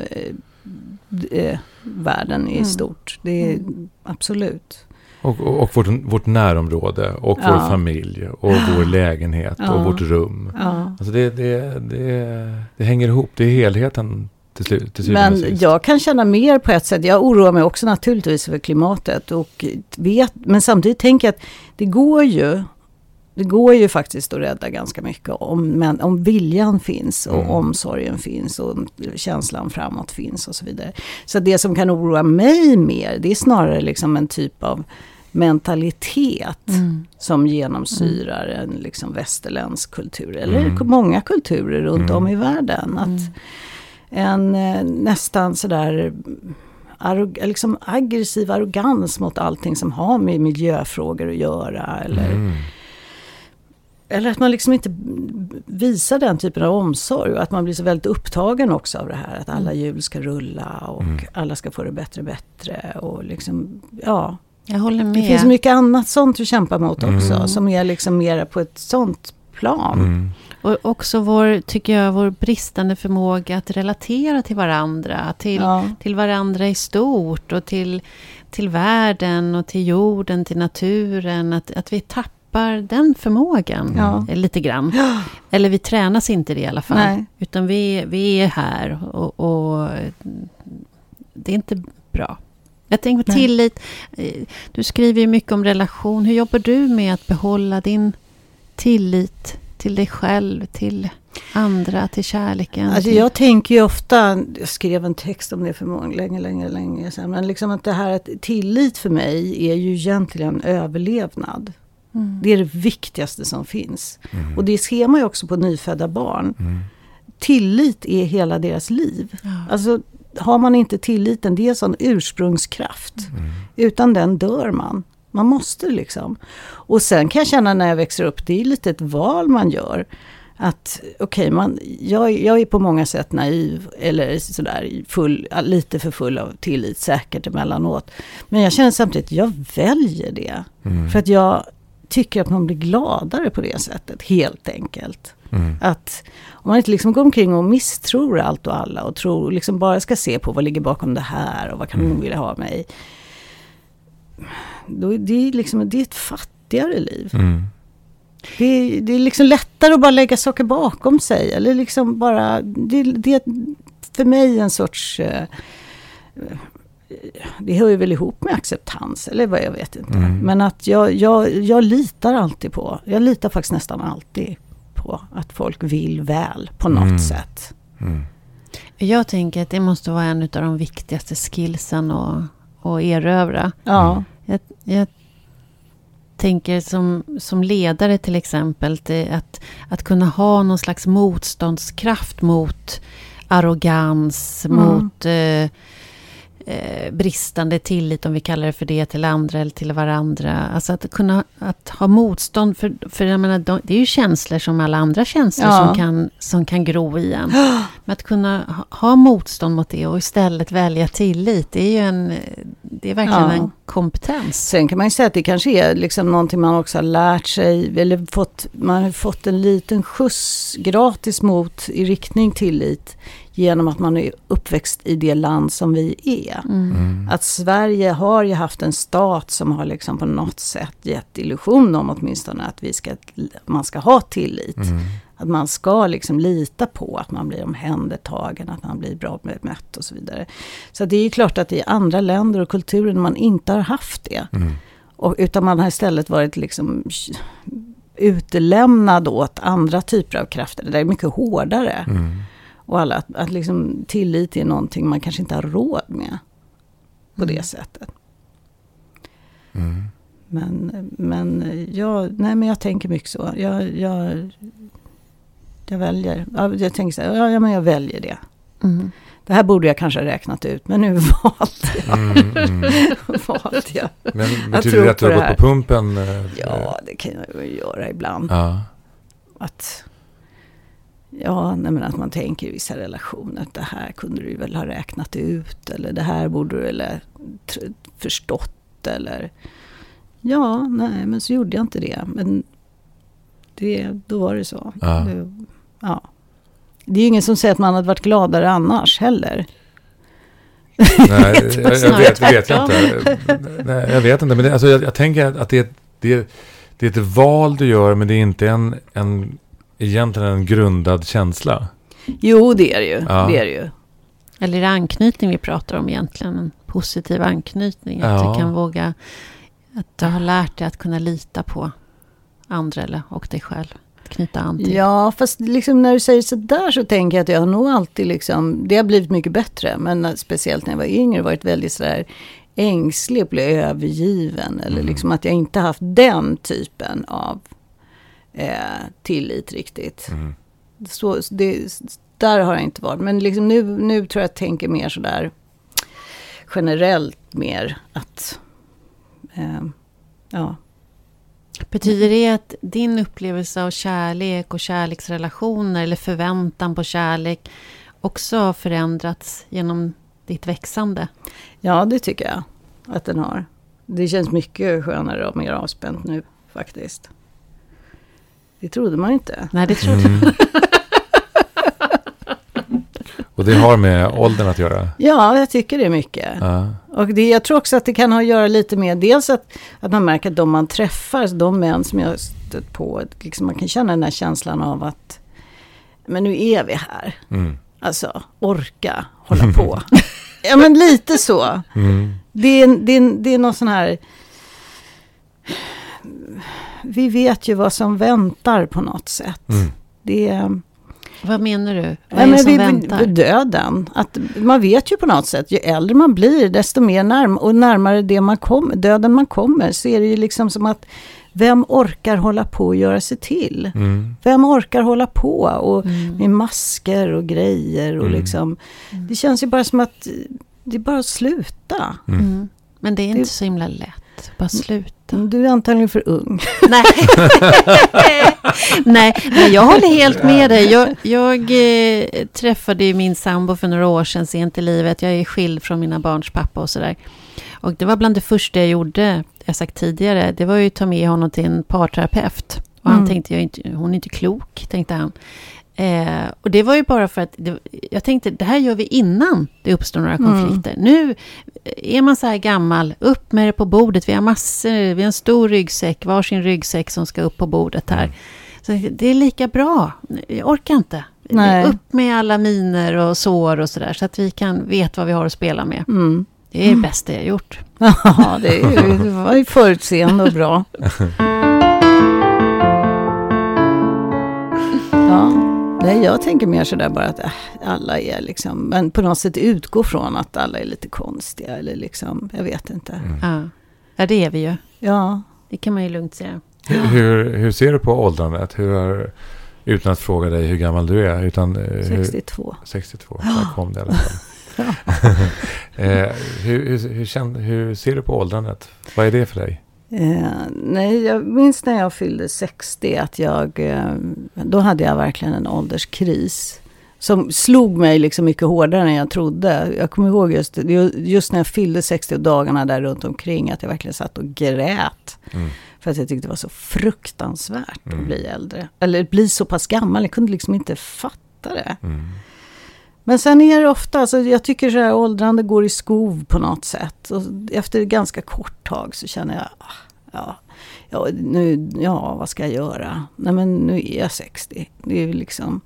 eh, världen i Mm. stort. Det är absolut. Och, och, och vårt, vårt närområde och Ja. vår familj och vår lägenhet Ja. och vårt rum. Ja. Alltså det, det, det, det hänger ihop, det är helheten till, slut, till Men jag kan känna mer på ett sätt. Jag oroar mig också naturligtvis för klimatet. Och vet, men samtidigt tänker jag att det går ju. Det går ju faktiskt att rädda ganska mycket om, men, om viljan finns och Mm. omsorgen finns och känslan framåt finns och så vidare. Så det som kan oroa mig mer det är snarare liksom en typ av mentalitet Mm. som genomsyrar en liksom västerländsk kultur. Eller Mm. många kulturer runt Mm. om i världen. Att, Mm. en eh, nästan sådär arrog- liksom aggressiv arrogans mot allting som har med miljöfrågor att göra. Eller, Mm. Eller att man liksom inte visar den typen av omsorg och att man blir så väldigt upptagen också av det här. Att alla hjul ska rulla och Mm. alla ska få det bättre och bättre. Och liksom, ja, Jag håller med. det finns mycket annat sånt att kämpa mot också. Mm. Som är liksom mera på ett sånt plan. Mm. Och också vår, tycker jag, vår bristande förmåga att relatera till varandra. Till, Ja. till varandra i stort och till, till världen och till jorden, till naturen. Att, att vi tappar den förmågan Ja. lite grann. Eller vi tränas inte det i alla fall. Nej. Utan vi, vi är här och, och det är inte bra. Jag tänker på Nej. tillit. Eh, Du skriver ju mycket om relation. Hur jobbar du med att behålla din tillit till dig själv, till andra, till kärleken? Alltså till... jag tänker ju ofta, jag skrev en text om det för många, länge, länge, länge sedan. Men liksom att det här att tillit för mig är ju egentligen överlevnad. Mm. Det är det viktigaste som finns. Mm. Och det ser man ju också på nyfödda barn. Mm. Tillit är hela deras liv. Ja. Alltså har man inte tilliten, det är en sån ursprungskraft. Mm. Utan den dör man. Man måste liksom. Och sen kan jag känna när jag växer upp, det är lite ett val man gör. Att okej, man jag, jag är på många sätt naiv eller sådär full, lite för full av tillit säkert emellanåt. Men jag känner samtidigt att jag väljer det. Mm. För att jag tycker att man blir gladare på det sättet, helt enkelt. Mm. Att om man inte liksom går omkring och misstror allt och alla och tror, liksom bara ska se på vad ligger bakom det här och vad kan Mm. hon vilja ha mig. Då är det, liksom, det är ett fattigare liv. Mm. Det är, det är liksom lättare att bara lägga saker bakom sig. Eller liksom bara, det, det är för mig en sorts... Det hör ju väl ihop med acceptans, eller vad jag vet inte. Mm. Men att jag, jag, jag litar alltid på, jag litar faktiskt nästan alltid på att folk vill väl på något Mm. sätt. Mm. Jag tänker att det måste vara en av de viktigaste skillsen att, att erövra. Ja, Jag, jag tänker som, som ledare till exempel, att, att kunna ha någon slags motståndskraft mot arrogans, Mm. mot eh, eh, bristande tillit, om vi kallar det för det, till andra eller till varandra. Alltså att kunna att ha motstånd, för, för jag menar, de, det är ju känslor som alla andra känslor Ja. som, kan, som kan gro i en. Men att kunna ha, ha motstånd mot det och istället välja tillit, det är ju en, det är verkligen Ja. en kompetens. Sen kan man ju säga att det kanske är liksom någonting man också har lärt sig, eller fått, man har fått en liten skjuts gratis mot i riktning tillit genom att man är uppväxt i det land som vi är. Mm. Mm. Att Sverige har ju haft en stat som har liksom på något sätt gett illusion om åtminstone att vi ska, man ska ha tillit. Mm. Att man ska liksom lita på att man blir omhändertagen, att man blir bra bemött och så vidare. Så det är ju klart att i andra länder och kulturer man inte har haft det. Mm. Och, utan man har istället varit liksom utelämnad åt andra typer av krafter. Det är mycket hårdare. Mm. Och alla, att, att liksom tillit är någonting man kanske inte har råd med. På det Mm. sättet. Mm. Men, men, jag, nej, men jag tänker mycket så. Jag, jag, jag väljer. Ja, Jag tänker så här, ja, men jag väljer det. Mm. Det här borde jag kanske ha räknat ut, men nu valde Mm. Mm. jag. valde jag. Men Jag betyder tror det att du på har gått på pumpen? eh, Ja, det kan jag ju göra ibland. ja. Att Ja, nej men att man tänker i vissa relationer att det här kunde du väl ha räknat ut eller det här borde du tr- förstått eller Ja, nej men så gjorde jag inte det. Men det, då var det så. Ja. Det, ja. det är ju ingen som säger att man hade varit gladare annars heller. Nej, jag, jag, Snarare vet, jag inte. Nej, jag vet inte, men det, alltså, jag, jag tänker att det, är- det, det är ett val du gör, men det är inte en, en egentligen en grundad känsla. Jo, det är det ju. Ja. Det är det ju. Eller är det anknytning vi pratar om egentligen? En positiv anknytning. Att Ja. du kan våga... Att du har lärt dig att kunna lita på andra eller, och dig själv. Knyta an till. Ja, fast liksom när du säger sådär så tänker jag att jag har nog alltid liksom, det har blivit mycket bättre. Men speciellt när jag var yngre varit väldigt sådär ängslig och bli övergiven. Eller Mm. liksom att jag inte haft den typen av eh, tillit riktigt. Mm. Så, det, där har jag inte varit. Men liksom nu, nu tror jag att jag tänker mer sådär generellt mer att, eh, ja. Betyder det att din upplevelse av kärlek och kärleksrelationer eller förväntan på kärlek också har förändrats genom ditt växande? Ja, det tycker jag att den har. Det känns mycket skönare och mer avspänt nu faktiskt. Det trodde man inte. Nej, det tror jag Mm. Och det har med åldern att göra. Ja, jag tycker det är mycket. Ja. Och det, jag tror också att det kan ha att göra lite med dels att, att man märker att de man träffar, de män som jag stött på, liksom man kan känna den här känslan av att men nu är vi här. Mm. Alltså, orka hålla på. ja, men lite så. Mm. Det är, det, är, det är någon sån här... Vi vet ju vad som väntar på något sätt. Mm. Det är, Vad menar du? Vad nej, är det men som vi, väntar? döden. Att man vet ju på något sätt, ju äldre man blir, desto mer närm och närmare det man kommer, döden man kommer, så är det ju liksom som att vem orkar hålla på och göra sig till? Mm. Vem orkar hålla på och Mm. med masker och grejer och Mm. liksom. Det känns ju bara som att det är bara att sluta. Mm. Mm. Men det är inte Det- så himla lätt. Bara sluta. Du är antagligen för ung. Nej. nej, nej, jag håller helt med dig. Jag, jag eh, träffade ju min sambo för några år sedan sent i livet. Jag är skild från mina barns pappa och sådär. Och det var bland det första jag gjorde, jag sagt tidigare, det var ju att ta med honom till en parterapeut. Och han Mm. tänkte, jag är inte, hon är inte klok, tänkte han. Eh, och det var ju bara för att det, jag tänkte, det här gör vi innan det uppstår några Mm. konflikter. Nu är man så här gammal, upp med det på bordet. Vi har massor, vi har en stor ryggsäck, varsin ryggsäck som ska upp på bordet här. Så det är lika bra. Jag orkar inte. Nej. Upp med alla miner och sår och sådär. Så att vi kan veta vad vi har att spela med. Mm. Det är det bästa jag gjort. Ja, det, är ju, det var ju förutseende och bra. Ja, nej, jag tänker mer sådär bara att äh, alla är liksom, men på något sätt utgå från att alla är lite konstiga eller liksom, jag vet inte. Mm. Ja. ja, det är vi ju. Ja, Det kan man ju lugnt säga. Hur, hur, hur ser du på åldrandet? Hur har, utan att fråga dig hur gammal du är. Utan, eh, hur, 62. 62. Där kom det i alla fall. eh, hur, hur, hur, hur ser du på åldrandet? Vad är det för dig? Eh, nej, jag minns när jag fyllde 60 att jag, eh, då hade jag verkligen en ålderskris. Som slog mig liksom mycket hårdare än jag trodde. Jag kommer ihåg just, just när jag fyllde 60 och dagarna där runt omkring att jag verkligen satt och grät. Mm. För att jag tyckte det var så fruktansvärt Mm. att bli äldre. Eller bli så pass gammal, jag kunde liksom inte fatta det. Mm. Men sen är det ofta, alltså jag tycker så här åldrande går i skov på något sätt. Och efter ett ganska kort tag så känner jag, ah, ja, ja, nu, ja vad ska jag göra? Nej men nu är jag 60. Det är ju liksom...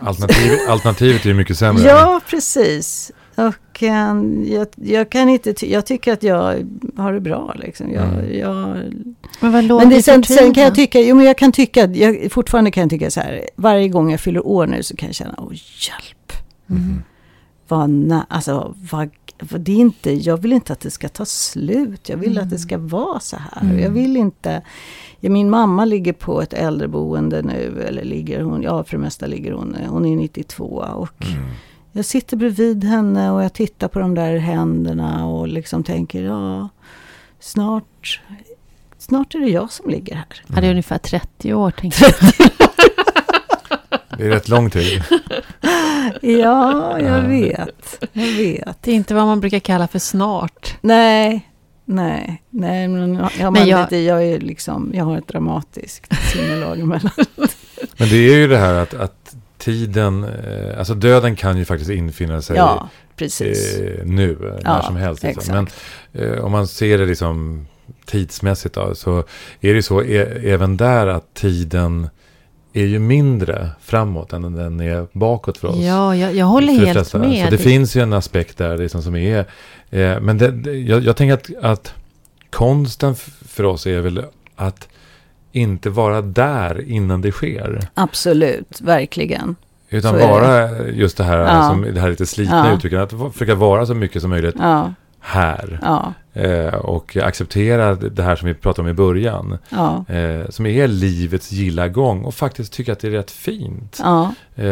Alternativ, alternativet är ju mycket sämre. Ja, precis. Och eh, jag, jag kan inte, ty- jag tycker att jag har det bra liksom. Jag, Mm. jag, Men vad låg men det, sen, sen kan jag tycka, jo men jag kan tycka, jag, fortfarande kan jag tycka så här, varje gång jag fyller år nu så kan jag känna, åh hjälp. Mm. vad, alltså, vad, vad, det är inte, jag vill inte att det ska ta slut. Jag vill att det ska vara så här. Mm. Jag vill inte... Ja, min mamma ligger på ett äldreboende nu. Eller ligger hon, ja för det mesta ligger hon, hon är 92. Och Mm. Jag sitter bredvid henne och jag tittar på de där händerna och liksom tänker, ja, snart, snart är det jag som ligger här. Ja, det är ungefär 30 år, tänkte jag. Det är rätt lång tid. Ja, jag Ja. vet. Jag vet. Det är inte vad man brukar kalla för snart. Nej, nej, nej. Men jag, jag, Men men jag- lite, jag, är liksom, jag har ett dramatiskt sinnelag emellan. Men det är ju det här att, att tiden, eh, alltså döden kan ju faktiskt infinna sig Ja, eh, nu, eh, när Ja, som helst. Liksom. Men eh, om man ser det liksom tidsmässigt då, så är det så e- även där att tiden är ju mindre framåt än den är bakåt för oss. Ja, jag, jag håller helt flesta. med. Så det finns ju en aspekt där liksom som är... Eh, men det, det, jag, jag tänker att, att konsten för oss är väl att inte vara där innan det sker. Absolut, verkligen. Utan Så vara just det här, Ja. som, det här lite slitna Ja. uttrycket. Att försöka vara så mycket som möjligt Ja, här. ja, Eh, och acceptera det här som vi pratade om i början. ja. Eh, som är livets gilla gång. Och faktiskt tycka att det är rätt fint. Eh,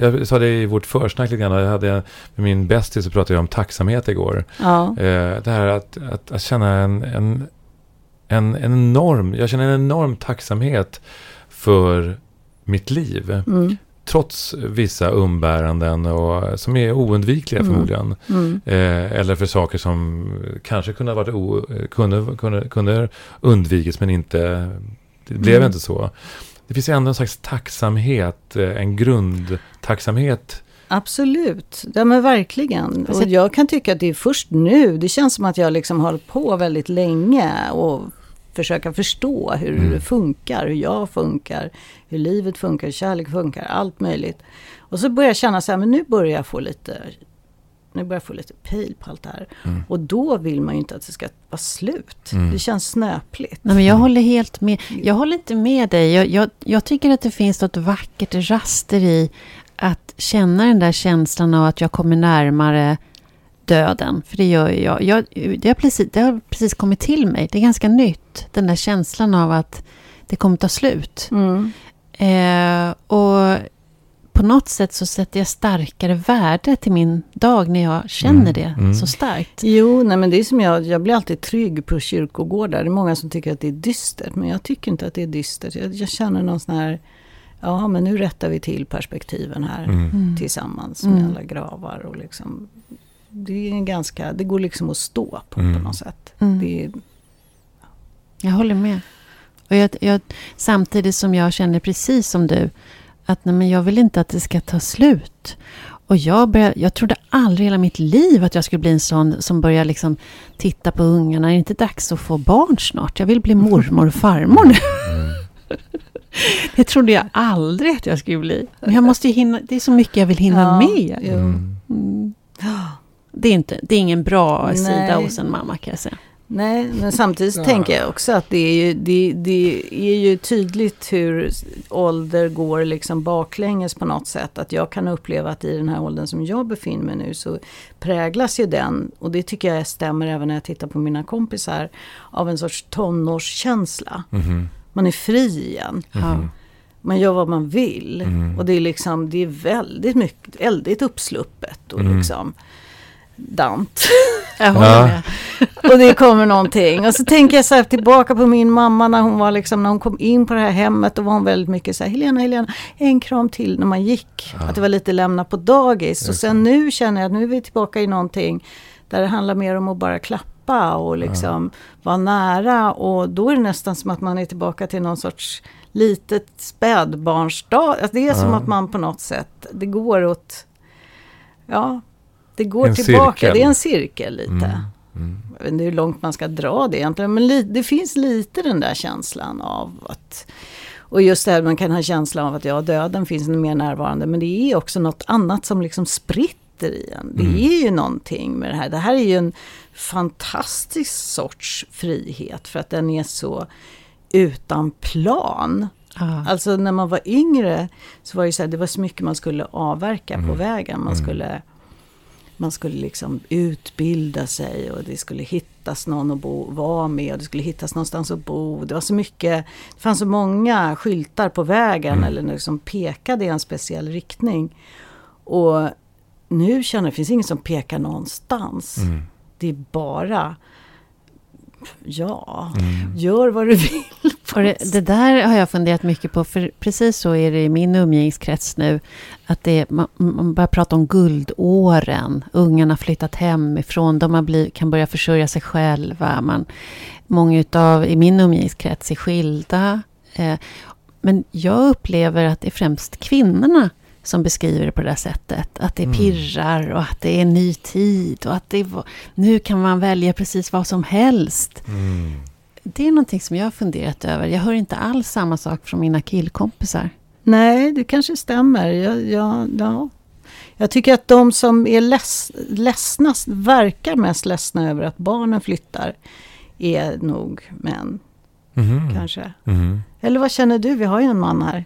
jag sa det i vårt försnack lite grann. Jag hade, med min bästis så pratade jag om tacksamhet igår. Eh, det här att, att, att känna en, en, en, en enorm, jag känner en enorm tacksamhet för mitt liv. mm, Trots vissa umbäranden och, som är oundvikliga Mm. förmodligen. mm, Eh, eller för saker som kanske kunde ha varit o, kunde, kunde, kunde undvikits men inte, det blev Mm. inte så. Det finns ändå en slags tacksamhet, eh, en grundtacksamhet. absolut. Ja, men verkligen. Och jag- jag kan tycka att det är först nu. Det känns som att jag liksom har hållit på väldigt länge och försöka förstå hur Mm. det funkar, hur jag funkar, hur livet funkar, hur kärlek funkar, allt möjligt. Och så börjar jag känna så här, men nu börjar jag få lite nu börjar jag få lite pejl på allt det här. Mm. Och då vill man ju inte att det ska vara slut. Mm. Det känns snöpligt. Nej, men jag håller helt med. Jag håller inte med dig. Jag, jag, jag tycker att det finns något vackert raster i att känna den där känslan av att jag kommer närmare döden. För det gör ju jag. jag det, har precis, det har precis kommit till mig. Det är ganska nytt. Den där känslan av att det kommer ta slut. Mm. Eh, och på något sätt så sätter jag starkare värde till min dag när jag känner Mm, det mm. så starkt. Jo, nej men det är som jag, jag blir alltid trygg på kyrkogårdar. Det är många som tycker att det är dystert, men jag tycker inte att det är dystert. Jag, jag känner någon sån här, ja men nu rättar vi till perspektiven här Mm. Mm. tillsammans med Mm. alla gravar och liksom. Det är en ganska, det går liksom att stå på Mm. på något sätt. Mm. Det är, Jag håller med. Och jag, jag, samtidigt som jag känner precis som du att nej, men jag vill inte att det ska ta slut. Och jag, börjar, jag trodde aldrig i hela mitt liv att jag skulle bli en sån som börjar liksom titta på ungarna. Är det inte dags att få barn snart? Jag vill bli mormor och farmor nu. Mm. Det trodde jag aldrig att jag skulle bli. Men jag måste ju hinna, det är så mycket jag vill hinna Ja, med. Mm. Mm. Det, är inte, det är ingen bra sida Nej. hos en mamma kan jag säga. Nej, men samtidigt Ja. tänker jag också att det är, ju, det, det är ju tydligt hur ålder går liksom baklänges på något sätt. Att jag kan uppleva att i den här åldern som jag befinner mig nu så präglas ju den, och det tycker jag stämmer även när jag tittar på mina kompisar, av en sorts tonårskänsla. Mhm. Man är fri igen. Mhm. Man gör vad man vill. Mm. Och det är liksom, det är väldigt mycket, väldigt uppsluppet och Mm. liksom dant. Jag Ja. Och det kommer någonting. Och så tänker jag så här tillbaka på min mamma när hon var liksom, när hon kom in på det här hemmet. Då var hon väldigt mycket så här, Helena, Helena, en kram till när man gick. Ja. Att det var lite lämna på dagis. Och sen nu känner jag att nu är vi tillbaka i någonting där det handlar mer om att bara klappa och liksom vara nära. Och då är det nästan som att man är tillbaka till någon sorts litet spädbarnsdag. Alltså det är som Ja. att man på något sätt, det går åt, ja, det går En tillbaka. cirkel. Det är en cirkel lite. Mm. Mm. Jag vet inte hur långt man ska dra det egentligen. Men li, det finns lite den där känslan av att... Och just det här man kan ha känslan av att ja, döden finns mer närvarande. Men det är också något annat som liksom spritter i en. Det Mm. är ju någonting med det här. Det här är ju en fantastisk sorts frihet. För att den är så utan plan. Ja. Alltså när man var yngre så var det så här, det var så mycket man skulle avverka på Mm. vägen. Man Mm. skulle, man skulle liksom utbilda sig och det skulle hittas någon att bo, vara med och det skulle hittas någonstans att bo. Det var så mycket, det fanns så många skyltar på vägen Mm. eller liksom pekade i en speciell riktning. Och nu känner jag, det finns ingen som pekar någonstans. Mm. Det är bara, ja, Mm. gör vad du vill det, det, där har jag funderat mycket på, för precis så är det i min umgängeskrets nu. Att det, man, man börjar prata om guldåren. Ungarna har flyttat hemifrån, de har blivit, kan börja försörja sig själva. Man, många utav, i min umgängeskrets är skilda. Eh, men jag upplever att det är främst kvinnorna som beskriver det på det där sättet. Att det mm. pirrar och att det är en ny tid och att det är, nu kan man välja precis vad som helst. Mm. Det är någonting som jag har funderat över. Jag hör inte alls samma sak från mina killkompisar. Nej, det kanske stämmer. Jag, jag, ja. jag tycker att de som är leds, ledsna, verkar mest ledsna över att barnen flyttar, är nog män. Mm. Kanske. Mm. Eller vad känner du? Vi har ju en man här.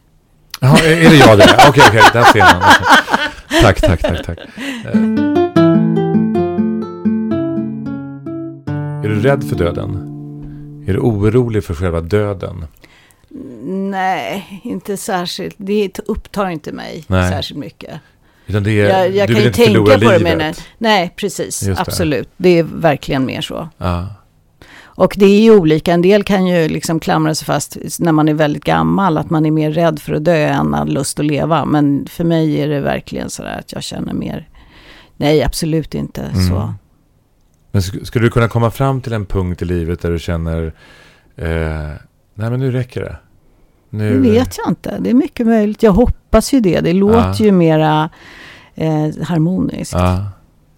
Ja, är det jag det? Okej, okej, okay, där ser man. Tack, tack, tack, tack. Är du rädd för döden? Är du orolig för själva döden? Nej, inte särskilt. Det upptar inte mig nej. särskilt mycket. Utan det är, jag, jag du vill inte förlora livet? Det, nej, nej, precis. Absolut. Det är verkligen mer så. Ja. Och det är ju olika, en del kan ju liksom klamra sig fast när man är väldigt gammal, att man är mer rädd för att dö än att lust att leva. Men för mig är det verkligen så där att jag känner mer, nej absolut inte mm. så. Men skulle du kunna komma fram till en punkt i livet där du känner, eh, nej men nu räcker det? Nu... Det vet jag inte, det är mycket möjligt. Jag hoppas ju det, det låter ja. ju mera eh, harmoniskt. Ja.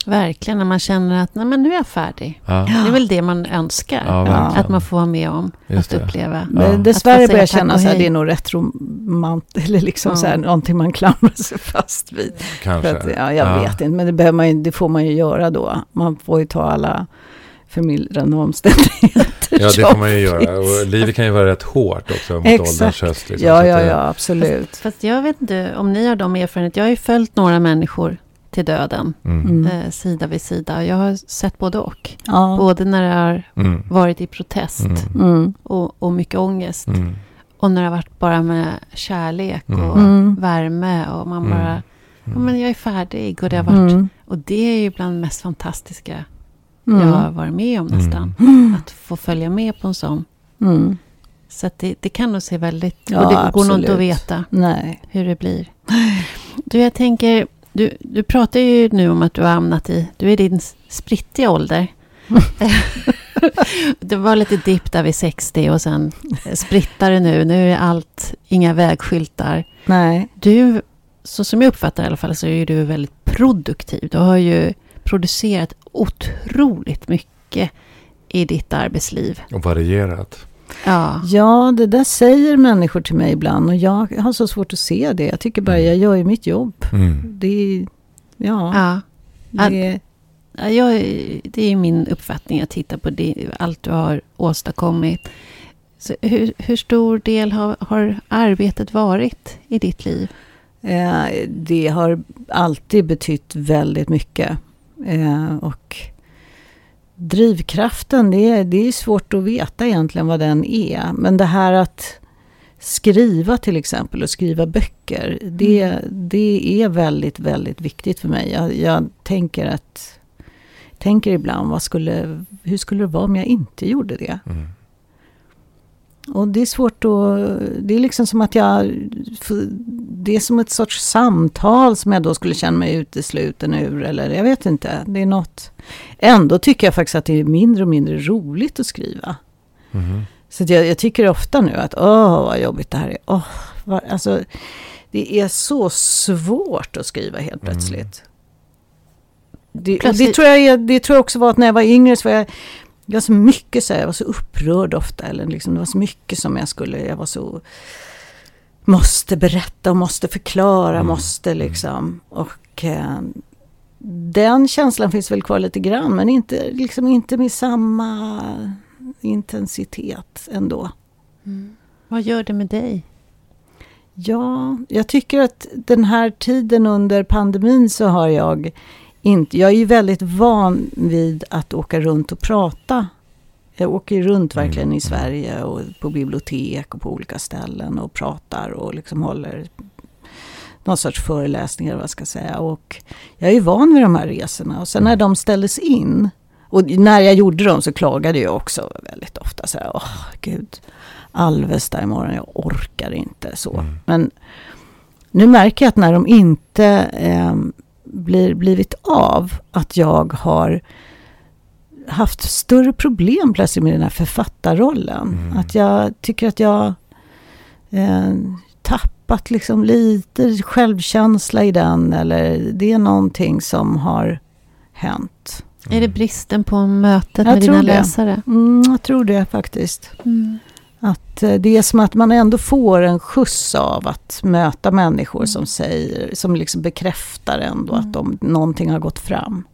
Verkligen, när man känner att Nej, men nu är jag färdig. Ja. Det är väl det man önskar. Ja, att man får vara med om Just att det. uppleva. Men dessvärre börjar jag känna att det är nog rätt romant, eller liksom ja. så här, någonting man klamrar sig fast vid. Kanske. Att, ja, jag vet inte, men det, behöver man ju, det får man ju göra då. Man får ju ta alla förmildrande omständigheter. Ja, det får man ju göra. Och livet kan ju vara rätt hårt också mot Exakt. ålderns höst. Liksom. Ja, ja, ja, absolut. Fast, fast, jag vet inte om ni har de erfarenheter. Jag har ju följt några människor till döden. Mm. mm. Eh, sida vid sida. Jag har sett både och. Ja. Både när det har mm. varit i protest mm. och, och mycket ångest. Mm. Och när det har varit bara med kärlek och värme. Och man bara, ja, men jag är färdig. Och det har varit, och det är ju bland det mest fantastiska jag har varit med om nästan. Att få följa med på en sån. Så det, det, kan nog se väldigt... Ja, och det absolut. går nog inte att veta Nej. hur det blir. Du, jag tänker, du, du pratar ju nu om att du har hamnat i, du är din sprittiga ålder. det var lite dipp där vid 60 och sen sprittar det nu. Nu är allt, inga vägskyltar. Nej. Du, så som jag uppfattar i alla fall, så är du väldigt produktiv. Du har ju producerat otroligt mycket i ditt arbetsliv. Och varierat. Ja. ja, det där säger människor till mig ibland och jag har så svårt att se det. Jag tycker bara, mm. jag gör ju mitt jobb. Mm. Det, ja, ja. Det, ja, jag, det är min uppfattning att titta på det, allt du har åstadkommit. Så hur, hur stor del har, har arbetet varit i ditt liv? Eh, det har alltid betytt väldigt mycket. Eh, och drivkraften, det är, det är svårt att veta egentligen vad den är. Men det här att skriva till exempel och skriva böcker, det, mm. det är väldigt, väldigt viktigt för mig. Jag, jag, tänker att tänker ibland, vad skulle, hur skulle det vara om jag inte gjorde det? Mm. Och det är svårt att... Det är liksom som att jag... Det är som ett sorts samtal som jag då skulle känna mig utesluten ur. Eller jag vet inte. Det är något... Ändå tycker jag faktiskt att det är mindre och mindre roligt att skriva. Mm. Så jag, jag, tycker ofta nu att åh vad jobbigt det här är. Åh, vad, alltså, det är så svårt att skriva helt mm. plötsligt. Det, det, tror jag, det tror jag också var att när jag var yngre så var jag det var så mycket så här, jag var så upprörd ofta. Eller liksom, det var så mycket som jag skulle, jag var så... Måste berätta och måste förklara, mm. måste mm. liksom. Och eh, den känslan finns väl kvar lite grann. Men inte, liksom, inte med samma intensitet ändå. Mm. Vad gör det med dig? Ja, jag tycker att den här tiden under pandemin så har jag inte, jag är ju väldigt van vid att åka runt och prata. Jag åker runt mm, verkligen mm. i Sverige och på bibliotek och på olika ställen och pratar och liksom håller någon sorts föreläsningar, vad ska jag säga. Och jag är ju van vid de här resorna. Och sen när de ställdes in, och när jag gjorde dem så klagade jag också väldigt ofta. Så här, åh gud, Alvesta imorgon. Jag orkar inte så. Mm. Men nu märker jag att när de inte eh, blir, blivit av, att jag har haft större problem plötsligt med den här författarrollen. Mm. Att jag tycker att jag eh, tappat liksom lite självkänsla i den. Eller det är någonting som har hänt. Är det bristen på mötet Jag med tror dina det. läsare? Mm, jag tror det faktiskt. Mm. Att eh, det är som att man ändå får en skjuts av att möta människor som säger, som liksom bekräftar ändå Mm. att de, någonting har gått fram.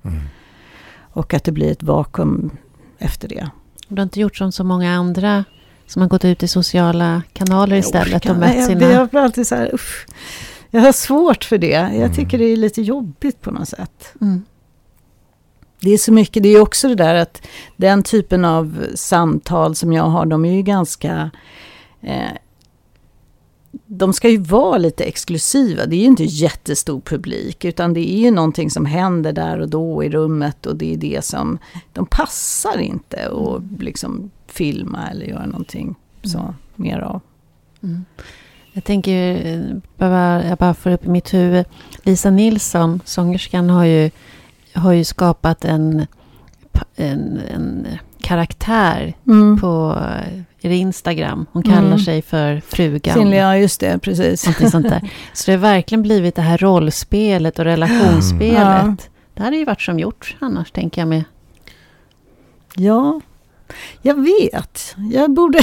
Och att det blir ett vakuum efter det. Du har inte gjort som så många andra som har gått ut i sociala kanaler istället och mött jag, sina... jag blir alltid så här, uff. Jag har svårt för det. Jag Mm. tycker det är lite jobbigt på något sätt. Mm. Det är så mycket, det är också det där att den typen av samtal som jag har, de är ju ganska... Eh, de ska ju vara lite exklusiva. Det är ju inte jättestor publik, utan det är ju någonting som händer där och då i rummet och det är det som... De passar inte att liksom filma eller göra någonting så mer av. Mm. Jag tänker, eh, jag bara får upp i mitt huvud. Lisa Nilsson, sångerskan, har ju, har ju skapat en, en, en karaktär Mm. på eh, Instagram. Hon kallar Mm. sig för frugan. Sin, ja, just det, precis. Sånt där. Så det har verkligen blivit det här rollspelet och relationsspelet. Ja. Det hade ju varit som gjort annars, tänker jag med. Ja, jag vet. Jag borde...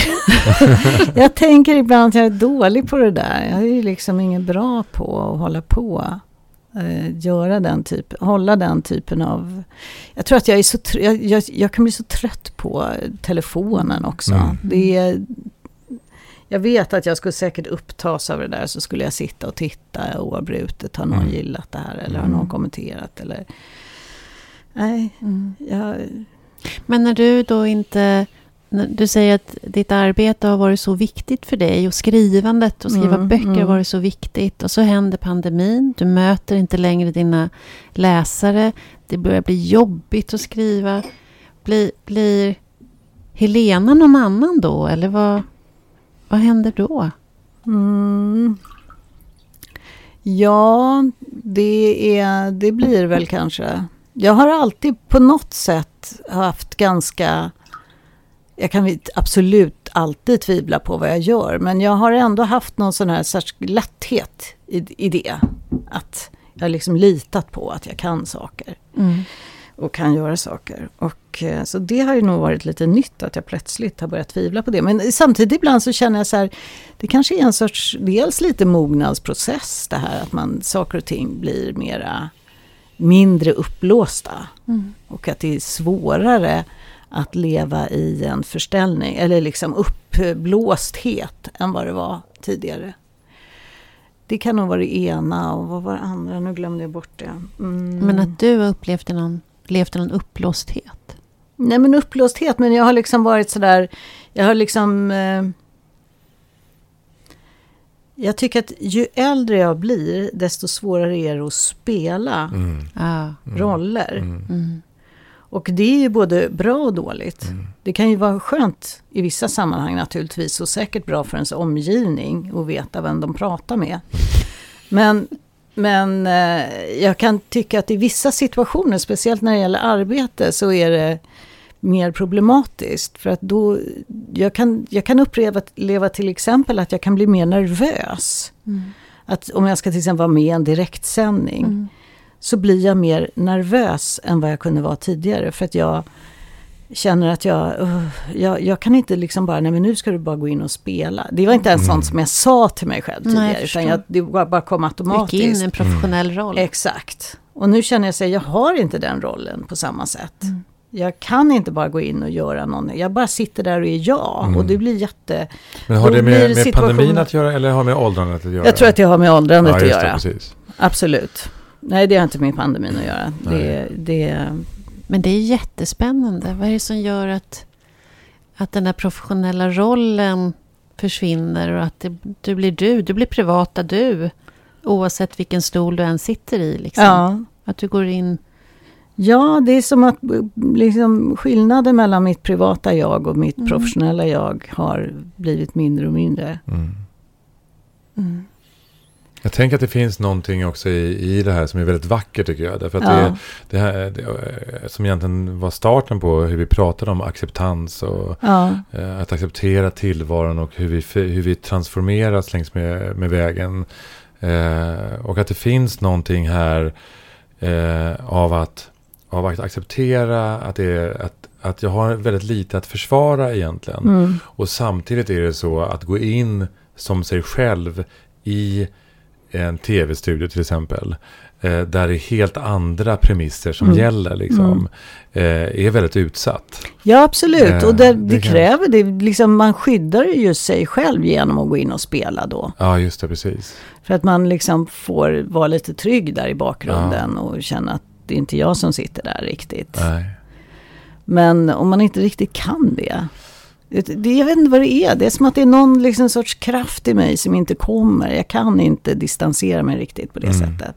jag tänker ibland att jag är dålig på det där. Jag är ju liksom ingen bra på att hålla på. Eh, göra den typ, hålla den typen av... Jag tror att jag är så... tr- Jag, jag, jag kan bli så trött på telefonen också. Mm. Det är, jag vet att jag skulle säkert upptas av det där. Så skulle jag sitta och titta oavbrutet. Har någon Mm. gillat det här? Eller har Mm. någon kommenterat? Eller... Nej, jag... Men när du då inte... Du säger att ditt arbete har varit så viktigt för dig och skrivandet och skriva Mm, böcker har mm. varit så viktigt. Och så händer pandemin. Du möter inte längre dina läsare. Det börjar bli jobbigt att skriva. Blir, blir Helena någon annan då? Eller vad, vad händer då? Mm. Ja, det, är, det blir väl kanske. Jag har alltid på något sätt haft ganska... Jag kan vi- absolut alltid tvivla på vad jag gör, men jag har ändå haft någon sån här sorts lätthet i, i det. Att jag har liksom litat på att jag kan saker Mm. och kan göra saker. Och, eh, så det har ju nog varit lite nytt att jag plötsligt har börjat tvivla på det. Men samtidigt ibland så känner jag så här, det kanske är en sorts, dels lite mognadsprocess det här att man, saker och ting blir mera, mindre uppblåsta. Mm. Och att det är svårare att leva i en förställning, eller liksom uppblåsthet än vad det var tidigare. Det kan nog vara det ena och vad var det andra? Nu glömde jag bort det. Mm. Men att du har upplevt en någon, levt i någon uppblåsthet? Nej men uppblåsthet, men jag har liksom varit sådär, jag har liksom... Eh, jag tycker att ju äldre jag blir, desto svårare är det att spela Mm. Mm. roller. Mm. Och det är ju både bra och dåligt. Mm. Det kan ju vara skönt i vissa sammanhang naturligtvis och säkert bra för ens omgivning att veta vem de pratar med. Men, men eh, jag kan tycka att i vissa situationer, speciellt när det gäller arbete, så är det mer problematiskt. För att då, jag kan, jag kan uppleva leva till exempel att jag kan bli mer nervös. Mm. Att om jag ska till exempel vara med i en direktsändning Mm. Så blir jag mer nervös än vad jag kunde vara tidigare. För att jag känner att jag, uh, jag, jag kan inte liksom bara, nej men nu ska du bara gå in och spela. Det var inte ens Mm. sånt som jag sa till mig själv Nej, jag tidigare, förstår. utan jag, det bara, bara kom Gick in i automatiskt. en professionell roll. Exakt. Och nu känner jag sig, jag har inte den rollen på samma sätt. Mm. Jag kan inte bara gå in och göra någon, jag bara sitter där och är jag. Mm. Och det blir jätte... Men har det med, med pandemin att göra eller har det med åldrandet att göra? Jag tror att det har med åldrandet ja, att göra. Det, precis. Absolut. Nej, det har inte med pandemin att göra. Det, det, Men det är jättespännande. Vad är det som gör att, att den här professionella rollen försvinner och att det, du blir du, du blir privata du. Oavsett vilken stol du än sitter i. Liksom. ja. Att du går in... Ja, det är som att liksom, skillnaden mellan mitt privata jag och mitt Mm. professionella jag har blivit mindre och mindre. Mm. Mm. Jag tänker att det finns någonting också i, i det här som är väldigt vackert tycker jag. Därför att Ja. det, det här det, eh, som egentligen var starten på hur vi pratade om acceptans och Ja, eh, att acceptera tillvaron och hur vi, hur vi transformeras längs med, med vägen. Eh, och att det finns någonting här eh, av, att, av att acceptera att, det är, att, att jag har väldigt lite att försvara egentligen. mm, Och samtidigt är det så att gå in som sig själv i en tv-studio till exempel. Eh, där det är helt andra premisser som Mm. gäller. Liksom, eh, är väldigt utsatt. ja absolut. Eh, Och det, det det kan- kräver det. Liksom, man skyddar ju sig själv genom att gå in och spela då. Ja, just det, precis. För att man liksom får vara lite trygg där i bakgrunden och känna att det är inte jag som sitter där riktigt. Nej. Men om man inte riktigt kan det. Det- jag vet inte vad det är. Det är som att det är någon liksom sorts kraft i mig som inte kommer. Jag kan inte distansera mig riktigt på det Mm. sättet.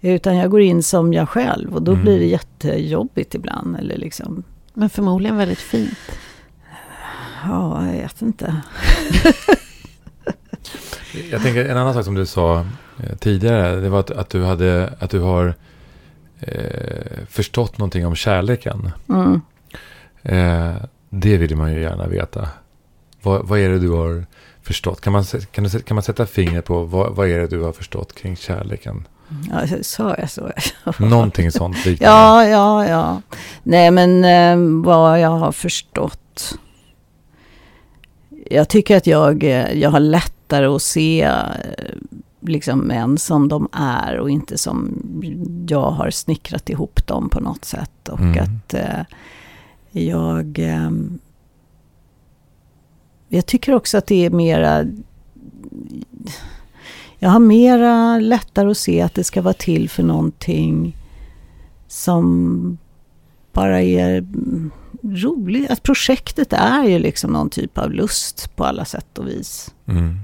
Utan jag går in som jag själv och då Mm. blir det jättejobbigt ibland. Eller liksom, Men förmodligen väldigt fint. ja, jag vet inte. Jag tänker en annan sak som du sa eh, tidigare. Det var att, att, du, hade, att du har eh, förstått någonting om kärleken. Mm. Eh, det vill man ju gärna veta. Vad, vad är det du har förstått? Kan man, kan, du, kan man sätta fingret på vad, vad är det du har förstått kring kärleken? Ja, sa jag så? Någonting sånt liknande. Ja, ja, ja. Nej, men eh, vad jag har förstått. Jag tycker att jag, eh, jag har lättare att se eh, liksom män som de är och inte som jag har snickrat ihop dem på något sätt. Och Mm. att eh, jag... Ehm, jag tycker också att det är mera... Jag har mera lättare att se att det ska vara till för någonting som bara är roligt. Att projektet är ju liksom någon typ av lust på alla sätt och vis. Mm,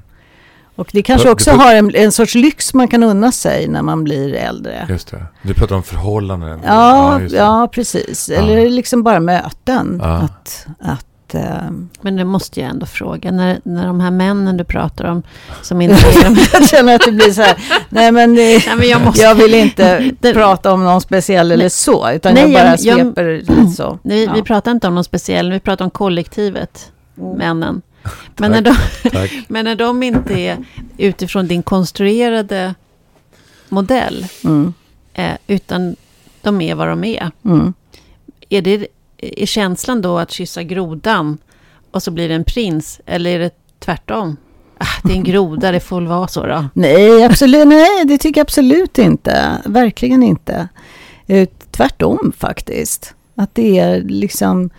och det kanske också du- har en, en sorts lyx man kan unna sig när man blir äldre. just det. Du pratar om förhållanden. Ja, det. ja precis. Ja. Eller liksom bara möten. Ja. Att, att, ehm, Men det måste jag ändå fråga. När, när de här männen du pratar om, som inte jag känner att det blir så här, nej men, det, Nej, men jag måste- jag vill inte Det- prata om någon speciell eller så, utan Nej, jag bara jag- jag- sveper lite så. Nej, Ja. Vi pratar inte om någon speciell, vi pratar om kollektivet, Mm. männen. Men när, de, men när de inte är utifrån din konstruerade modell, Mm, eh, utan de är vad de är. mm. Är, det, är känslan då att kyssa grodan och så blir det en prins? Eller är det tvärtom? Ah, det är en groda, det får väl vara så då. Nej, absolut, nej, det tycker jag absolut inte. Verkligen inte. Eh, Tvärtom faktiskt. Att det är liksom...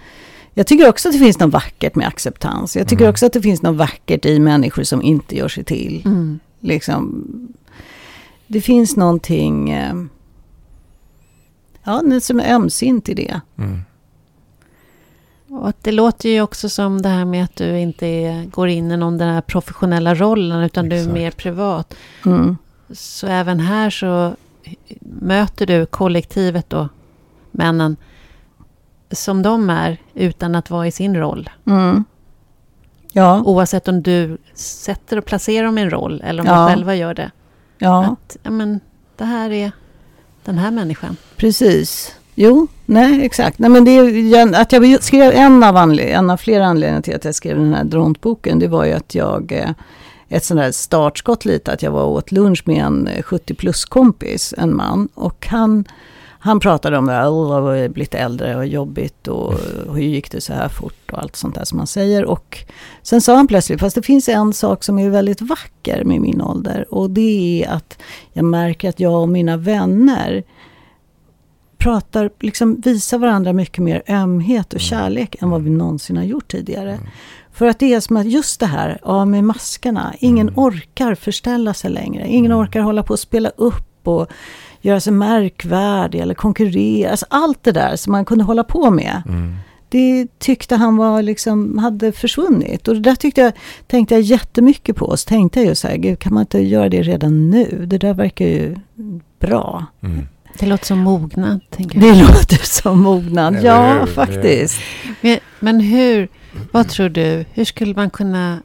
Jag tycker också att det finns något vackert med acceptans. Jag tycker Mm. också att det finns något vackert i människor som inte gör sig till. Mm. Liksom, det finns någonting... eh, Ja, som är ömsint i det. Mm. Och att det låter ju också som det här med att du inte är, går in i någon den här professionella rollen, utan du är Exakt. mer privat. Mm. Så även här så möter du kollektivet då, männen, som de är, utan att vara i sin roll. Mm. Ja, Oavsett om du sätter och placerar dem i en roll, eller om Ja. de själva gör det. ja. Att, ja men, det här är den här människan. Precis. Jo, nej exakt. Nej, men det är, att jag skrev en av, anled- en av flera anledningar till att jag skrev den här drontboken. Det var ju att jag, eh, ett sånt där startskott lite, att jag var åt lunch med en eh, 70 plus kompis, en man. Och han, han pratade om det här, "Åh, jag blivit äldre och jobbigt och hur gick det så här fort och allt sånt där som man säger. Och sen sa han plötsligt, fast det finns en sak som är väldigt vacker med min ålder. Och det är att jag märker att jag och mina vänner pratar, liksom visar varandra mycket mer ömhet och kärlek än vad vi någonsin har gjort tidigare. För att det är som att just det här, ja med maskerna, ingen Mm. orkar förställa sig längre. Ingen Mm. orkar hålla på och spela upp och göra sig märkvärdig eller konkurrera. Alltså allt det där som man kunde hålla på med. Mm. Det tyckte han var liksom, hade försvunnit. Och det där tyckte jag, tänkte jag jättemycket på. Så tänkte jag ju så här, gud kan man inte göra det redan nu? Det där verkar ju bra. Mm. Det låter som mognad, tänker Det jag. låter som mognad, ja hur? faktiskt. Men, men hur, vad tror du, hur skulle man kunna,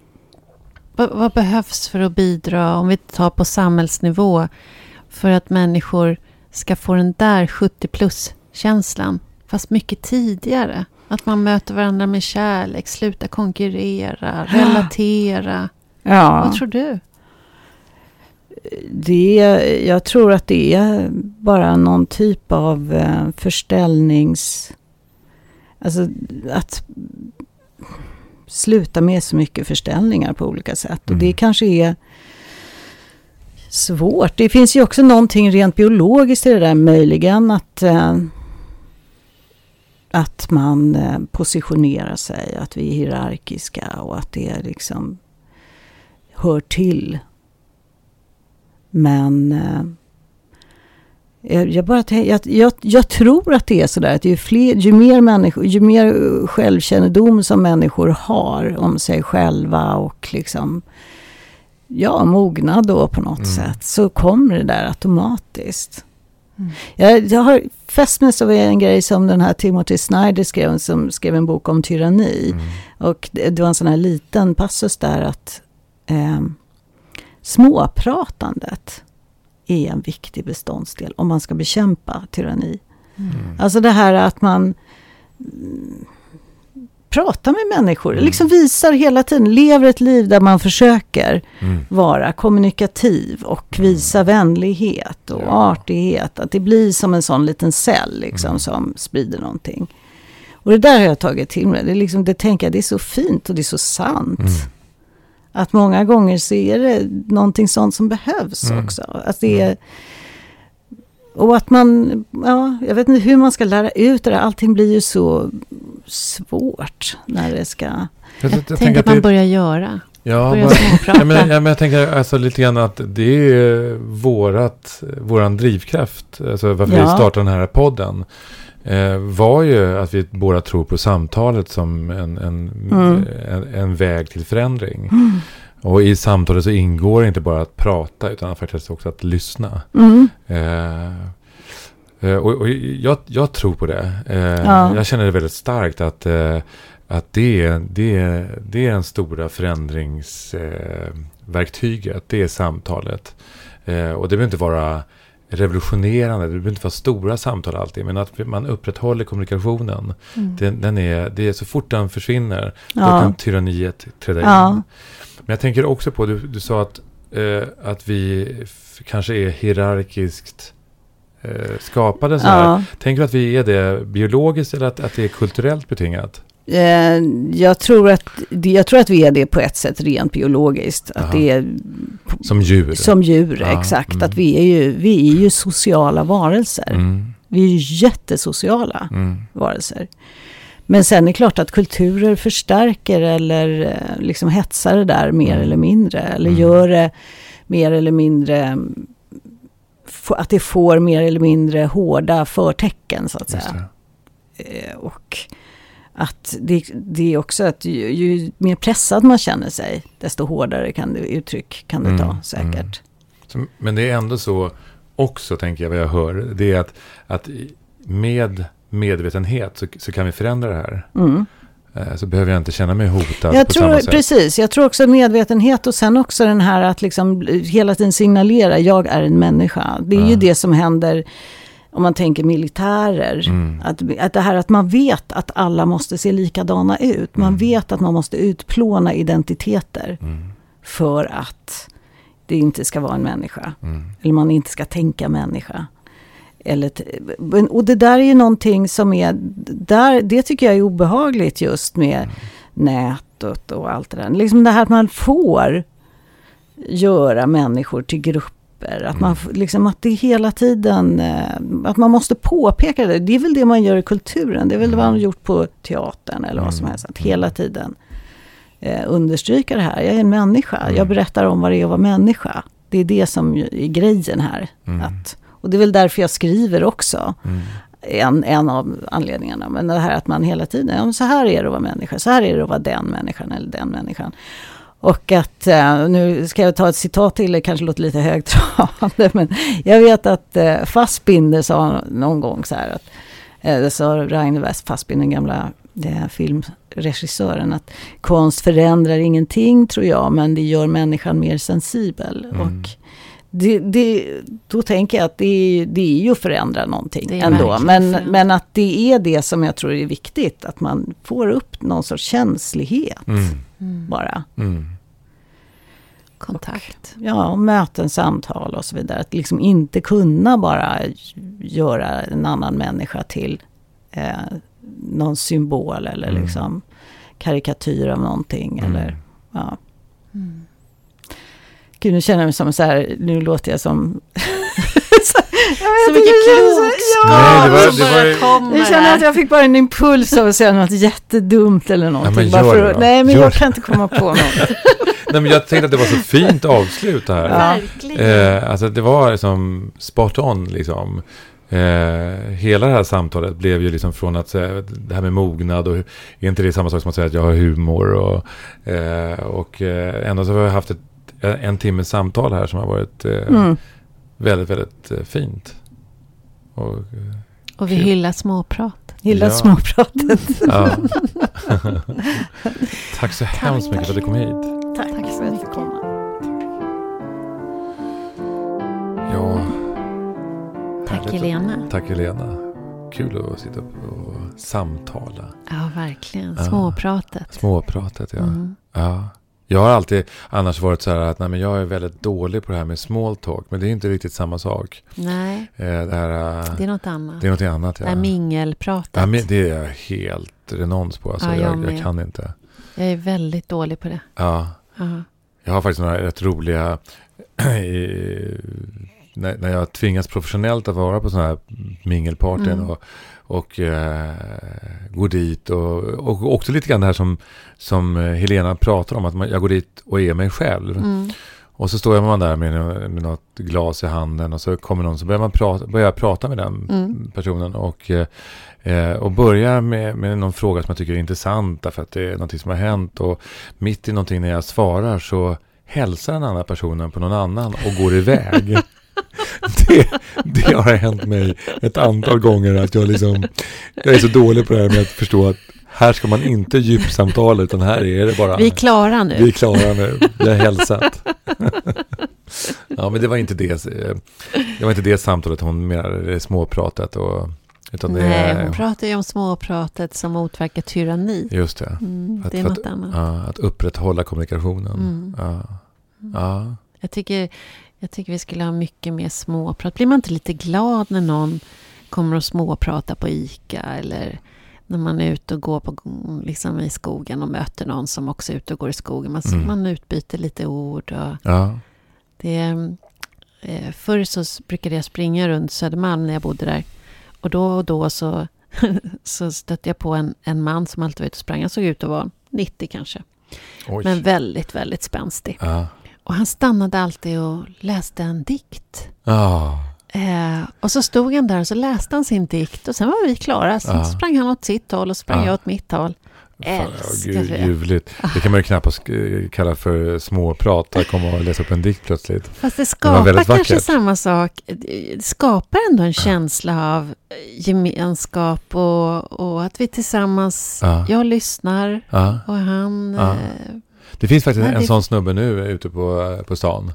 vad, vad behövs för att bidra, om vi tar på samhällsnivå, för att människor ska få den där 70 plus-känslan, fast mycket tidigare? Att man möter varandra med kärlek, sluta konkurrera, relatera. Ja. Vad tror du? Det, jag tror att det är bara någon typ av eh, förställnings... Alltså att sluta med så mycket förställningar på olika sätt. Och Mm. det kanske är svårt. Det finns ju också någonting rent biologiskt i det där möjligen. Att, eh, att man eh, positionerar sig, att vi är hierarkiska och att det liksom hör till. Men eh, jag, jag, bara tänk, jag, jag, jag tror att det är sådär att ju, fler, ju, mer människor, ju mer självkännedom som människor har om sig själva och liksom ja, mognad då på något Mm. sätt så kommer det där automatiskt. Mm. Jag, jag har fäst mig så vid en grej som den här Timothy Snyder skrev, som skrev en bok om tyranni. Mm. Och det, det var en sån här liten passus där att eh, småpratandet är en viktig beståndsdel om man ska bekämpa tyranni. Mm. Alltså det här att man mm, pratar med människor, Mm. liksom visar hela tiden, lever ett liv där man försöker Mm. vara kommunikativ och visa vänlighet och Ja. artighet. Att det blir som en sån liten cell liksom, Mm. som sprider någonting. Och det där har jag tagit till mig. Det, är liksom, det tänker jag, det är så fint och det är så sant. Mm. Att många gånger så är det någonting sånt som behövs Mm. också. Att det är, och att man, ja, jag vet inte hur man ska lära ut det där. Allting blir ju så svårt när det ska... Jag, Jag, jag, jag tänker tänker att man det, börjar göra. ja, Börjar småprata. ja, men, ja, men jag tänker alltså lite grann att det är vårat, våran drivkraft, alltså varför Ja. vi startade den här podden, eh, var ju att vi båda tror på samtalet som en, en, Mm. en, en väg till förändring. Och i samtalet så ingår inte bara att prata utan faktiskt också att lyssna. Mm. Eh, eh, och och jag, jag tror på det. Eh, Ja. Jag känner det väldigt starkt att, eh, att det, är- det, det är den stora förändringsverktyget. Verktyget. det är samtalet. Eh, och det behöver inte vara revolutionerande. Det behöver inte vara stora samtal alltid. Men att man upprätthåller kommunikationen. Mm. Den, den är, det är så fort den försvinner. Då Ja. kan tyranniet träda in. Ja. Men jag tänker också på, du, du sa att, eh, att vi kanske är hierarkiskt eh, skapade så här. Ja. Tänker du att vi är det biologiskt eller att, att det är kulturellt betingat? Eh, jag, tror att, jag tror att vi är det på ett sätt rent biologiskt. Att det är Som djur? som djur, Ja, exakt. mm. Att vi är, ju, vi är ju sociala varelser. Mm, Vi är ju jättesociala mm, varelser. Men sen är det klart att kulturer förstärker eller eh, liksom hetsar det där mer Mm. eller mindre. Eller Mm. gör det mer eller mindre, att det får mer eller mindre hårda förtecken så att säga. Eh, Och att det, det är också att ju, ju mer pressad man känner sig, desto hårdare kan det, uttryck kan det Mm, ta säkert. Så, men det är ändå så också, tänker jag, vad jag hör. Det är att, att med medvetenhet så, så kan vi förändra det här. Mm. Eh, Så behöver jag inte känna mig hotad Jag på samma tror, sätt. precis, jag tror också medvetenhet och sen också den här att liksom hela tiden signalera, jag är en människa. Det är ju Ja. det som händer om man tänker militärer. Mm. Att, att det här att man vet att alla måste se likadana ut. Man Mm. vet att man måste utplåna identiteter Mm. för att det inte ska vara en människa. Mm. Eller man inte ska tänka människa. Eller och det där är ju någonting som är, där, det tycker jag är obehagligt just med nätet och allt det där. Liksom det här att man får göra människor till grupper. Att, man, liksom, att det hela tiden, eh, att man måste påpeka det. Det är väl det man gör i kulturen. Det är väl det man har gjort på teatern eller vad som Mm. helst. Att hela tiden eh, understryka det här. Jag är en människa. Mm. Jag berättar om vad det är att vara människa. Det är det som är grejen här. Mm. Att, och det är väl därför jag skriver också. Mm. En, en av anledningarna. Men det här att man hela tiden, ja, så här är det att vara människa. Så här är det att vara den människan eller den människan. Och att, eh, nu ska jag ta ett citat till, det kanske låter lite högtravande, men jag vet att eh, Fassbinder sa någon gång så här att, eh, det sa Rainer West Fassbinder, den gamla filmregissören, att konst förändrar ingenting tror jag, men det gör människan mer sensibel. Mm. Och det, det, då tänker jag att det är, det är ju att förändra någonting ändå. Men, men att det är det som jag tror är viktigt, att man får upp någon sorts känslighet Mm. Mm. bara. Mm. Kontakt. Ja, och möten, samtal och så vidare. Att liksom inte kunna bara göra en annan människa till eh, någon symbol eller Mm. liksom karikatyr av någonting. Mm. Eller, ja. Mm. Gud, nu känner jag mig som så här, nu låter jag som... Så mycket klokskap Nej, det var- det var ju- kommer Jag känner att jag fick bara en impuls av att säga något jättedumt eller någonting. men för det att, nej, men Gör jag kan inte komma på något. Nej, men jag tänkte att det var så fint avslut det här. Ja. Eh, alltså det var liksom spot on liksom. Eh, hela det här samtalet blev ju liksom från att säga det här med mognad och är inte det samma sak som att säga att jag har humor och, eh, och eh, ändå så har vi haft ett, en timmes samtal här som har varit eh, Mm. väldigt, väldigt eh, fint. Och, eh, Och vi hyllar småprat. Gillar Ja. småpratet. ja. Tack så hemskt mycket för att du kom hit. Tack, Tack för att jag fick komma. Ja, Tack Härligt. Helena. tack Helena. Kul att sitta upp och samtala. Ja, verkligen. Ja. Småpratet. Småpratet, ja. Mm. ja. Jag har alltid annars varit så här att nej, men jag är väldigt dålig på det här med small talk. Men det är inte riktigt samma sak. Nej, Eh, det, här, eh, det är något annat. det är något annat. Det Ja. här mingelpratet. Ja, men det är jag helt renons på. Alltså, Ja, jag jag, jag kan inte. Jag är väldigt dålig på det. Ja. Ja. Jag har faktiskt några rätt roliga... i, när, när jag tvingas professionellt att vara på sådana här mingelpartyn Mm. och, och eh, gå dit. Och, och också lite grann det här som, som eh, Helena pratar om, att man, jag går dit och är mig själv. Mm. Och så står man där med, med något glas i handen och så kommer någon så börjar man prata, börjar prata med den Mm. personen och, eh, eh, och börjar med, med någon fråga som jag tycker är intressant därför att det är någonting som har hänt och mitt i någonting när jag svarar så hälsar den andra personen på någon annan och går iväg. det, det har hänt mig ett antal gånger att jag liksom, jag är så dålig på det här med att förstå att här ska man inte djupsamtala utan här är det bara Vi är klara nu. vi är klara nu. Vi har hälsat. ja, men det var inte det. Det var inte det samtalet hon menade, småpratet. Och, utan det Nej, är, hon pratar ju om småpratet som motverkar tyranni. Just det. Mm, Att- det är något att- annat. Ja, att upprätthålla kommunikationen. Mm. Ja. Ja. Jag, tycker, jag tycker vi skulle ha mycket mer småprat. Blir man inte lite glad när någon kommer och småpratar på ICA eller när man är ute och går på, liksom i skogen och möter någon som också är ute och går i skogen. Man, Mm. man utbyter lite ord. Och ja. det, eh, förr så brukade jag springa runt Södermalm när jag bodde där. Och då och då så, så stötte jag på en, en man som alltid var ute och sprang. Han såg ut att vara 90 kanske. Oj. Men väldigt, väldigt spänstig. Ja. Och han stannade alltid och läste en dikt. Ja. Eh, och så stod han där och så läste han sin dikt och sen var vi klara. Sen Ja. sprang han åt sitt håll och sprang Ja. jag åt mitt håll. Älskar gud, det. ljuvligt. Det kan man ju knappast eh, kalla för småprat. Att komma och läsa upp en dikt plötsligt. Fast det skapar väldigt kanske samma sak. Det skapar ändå en känsla av gemenskap och, och att vi tillsammans, Ja. jag lyssnar och han... Eh, Det finns faktiskt Ja, en det- sån snubbe nu ute på, på stan.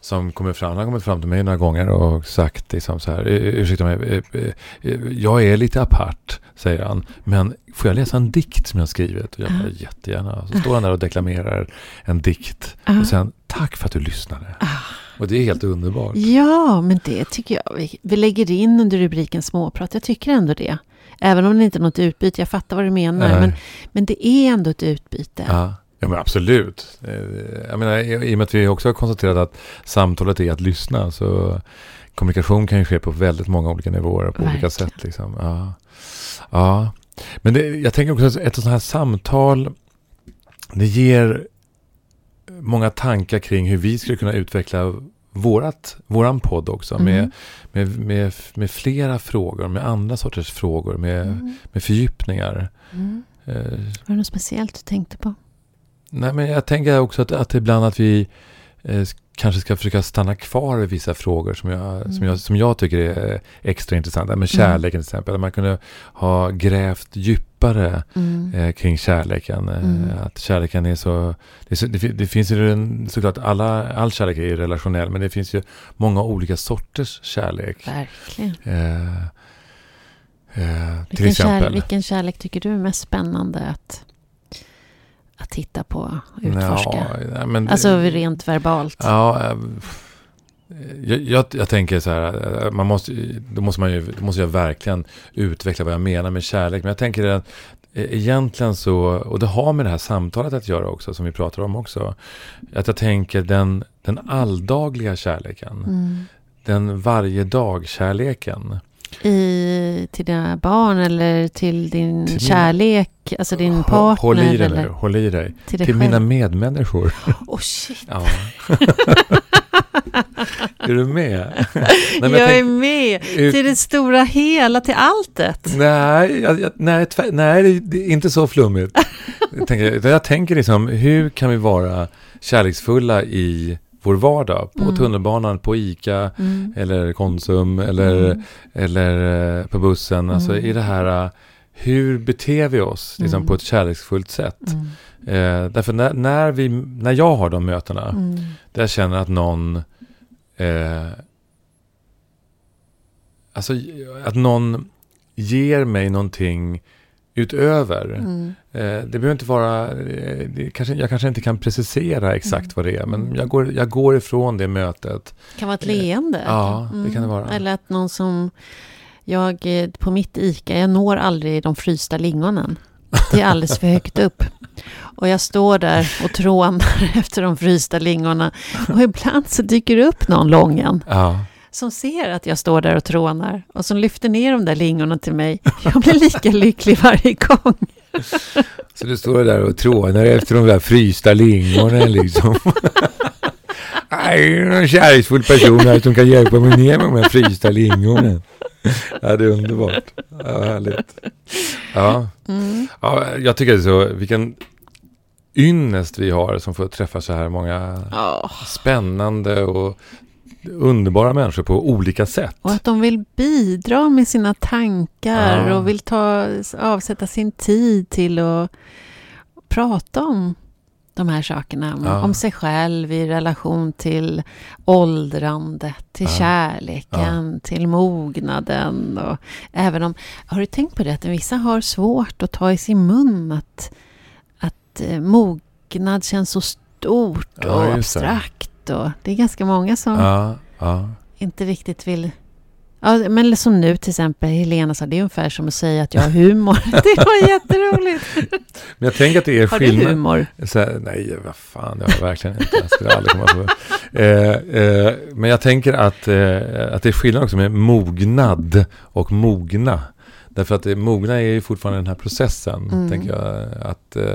Som kommer fram, han har kommit fram till mig några gånger och sagt liksom så här, "Eh, ursäkta mig, eh, eh, eh, jag är lite apart, säger han. Men får jag läsa en dikt som jag skrivit? Och jag bara, jättegärna. Så står han där och deklamerar en dikt. Och sen, tack för att du lyssnade. Ah. Och det är helt underbart. Ja, men det tycker jag. Vi, vi lägger in under rubriken småprat. Jag tycker ändå det. Även om det inte är något utbyte. Jag fattar vad du menar. Nej. Men, men det är ändå ett utbyte. Ja. Ja men absolut. Eh, Jag menar, i och med att vi också har konstaterat att samtalet är att lyssna så kommunikation kan ju ske på väldigt många olika nivåer på olika Verkligen. sätt. Liksom. Ja. ja. Men det, jag tänker också att ett sånt här samtal det ger många tankar kring hur vi skulle kunna utveckla vårat, våran podd också. Mm. Med, med, med, med flera frågor, med andra sorters frågor, med, Mm. med fördjupningar. Mm. Eh, Var det något speciellt du tänkte på? Nej, men jag tänker också att, att ibland att vi eh, kanske ska försöka stanna kvar i vissa frågor som jag, Mm. som jag, som jag tycker är extra intressanta. Men kärleken till exempel. Man kunde ha grävt djupare Mm. eh, kring kärleken. Eh, Mm. Att kärleken är så... Det, så, det, det finns ju en, såklart, alla, all kärlek är ju relationell. Men det finns ju många olika sorters kärlek. Verkligen. Eh, eh, Vilken, exempel. kär, vilken kärlek tycker du är mest spännande att, att titta på och utforska? Ja, men, alltså rent verbalt. Ja, eh, jag, jag, jag tänker så här, eh, man måste, då, måste man ju, då måste jag verkligen utveckla vad jag menar med kärlek. Men jag tänker att eh, egentligen så, och det har med det här samtalet att göra också, som vi pratar om också. Att jag tänker den, den alldagliga kärleken, Mm. den varje dag-kärleken. I, till dina barn eller till din Till min- kärlek, alltså din partner? Håll i dig eller nu, håll i dig. Till dig Till mina medmänniskor. Oh shit, Ja. är du med? Nej, jag, är tänk- med! ut- Till det stora hela, till alltet. Nej, jag, jag, nej, tvär, nej det, det är inte så flummigt. jag, tänker, jag tänker liksom, hur kan vi vara kärleksfulla i vår vardag? På Mm. tunnelbanan, på ICA, Mm. eller Konsum, eller, Mm. eller eh, på bussen. Alltså Mm. i det här, eh, hur beter vi oss liksom, Mm. på ett kärleksfullt sätt? Mm. Eh, därför när, när, vi, när jag har de mötena, Mm. där jag känner att någon eh, Alltså att någon ger mig någonting utöver. Mm. Eh, det behöver inte vara, eh, kanske, jag kanske inte kan precisera exakt Mm. vad det är. Men jag går, jag går ifrån det mötet. Det kan vara ett leende. Eh, Ja, det kan det vara. Eller att någon som... Jag, eh, på mitt ICA, jag når aldrig de frysta lingonen. Det är alldeles för högt upp. Och jag står där och trånar efter de frysta lingonerna. Och ibland så dyker det upp någon lången Ja, som ser att jag står där och trånar. Och som lyfter ner de där lingonen till mig. Jag blir lika lycklig varje gång. så du står där och trånar efter de där frysta lingonen liksom. Nej, en kärleksfull person här som kan hjälpa mig ner med de här frysta lingonen. Ja, det är underbart. Ja, härligt. Ja. Mm. Ja, jag tycker det är så, vilken ynnest vi har som får träffa så här många Åh. spännande och underbara människor på olika sätt. Och att de vill bidra med sina tankar Ja. och vill ta, avsätta sin tid till att prata om de här sakerna. Om, Ja. om sig själv i relation till åldrandet, till Ja. kärleken, till mognaden. Och även om, har du tänkt på det att vissa har svårt att ta i sin mun att, att eh, mognad känns så stort och just det. abstrakt. Och det är ganska många som Ja, ja. inte riktigt vill... Ja, men som nu till exempel, Helena sa, det är ungefär som att säga att jag har humor. Det var jätteroligt. Men jag tänker att det är Har du skillnad. humor? Här, nej, vad fan, det har jag verkligen inte. Jag skulle aldrig komma på. Eh, eh, men jag tänker att, eh, att det är skillnad också med mognad och mogna. Därför att det, mogna är ju fortfarande den här processen, Mm. tänker jag. Att, eh,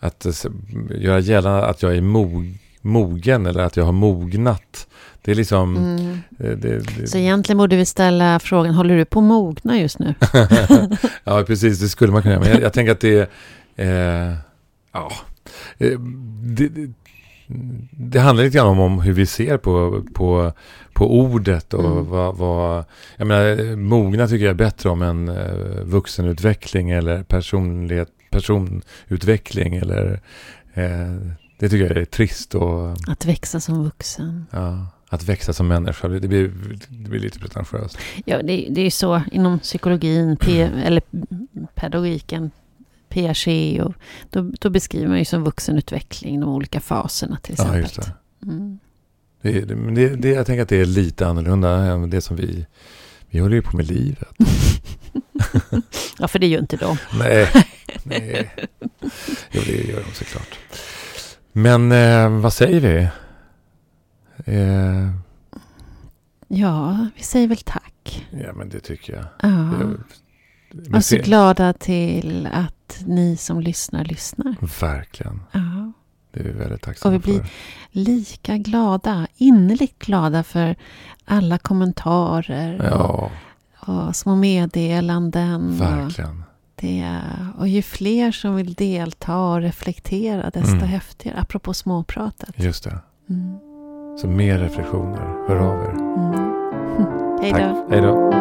att göra gällande att jag är mog, mogen eller att jag har mognat. Det är liksom... Mm. eh, Det, det, Så egentligen borde vi ställa frågan, håller du på att mogna just nu? ja, precis. Det skulle man kunna göra. Men jag, jag tänker att det är... Eh, ja. Eh, det, det, handlar lite grann om, om hur vi ser på, på, på ordet och Mm. vad, vad... Jag menar, mogna tycker jag är bättre om en eh, vuxenutveckling eller personlighet, personutveckling eller... Eh, det tycker jag är trist och... Att växa som vuxen. Ja, att växa som människa, det blir, det blir lite pretentiöst. Ja, det, det är ju så inom psykologin, P, eller pedagogiken, Piaget, och då, då beskriver man ju som vuxenutveckling de olika faserna till Ja, exempel. just det. Mm. Det, det, det, jag tänker att det är lite annorlunda än det som vi... Vi håller ju på med livet. Ja, för det gör inte de. Nej, nej. Jo, det gör de såklart. Men eh, vad säger vi? Eh, Ja, vi säger väl tack. ja, men det tycker jag. Ja. Det- men Och så glada till att ni som lyssnar, lyssnar. Verkligen. Ja. Det är vi väldigt tacksamma Och vi blir- för. Lika glada, innerligt glada för alla kommentarer och, Ja, och små meddelanden. Och verkligen. Det, och ju fler som vill delta och reflektera, desto mm. häftigare. Apropå småpratet. Just det. Mm. Så mer reflektioner. Hör av er. Mm. Hej då. Hej då.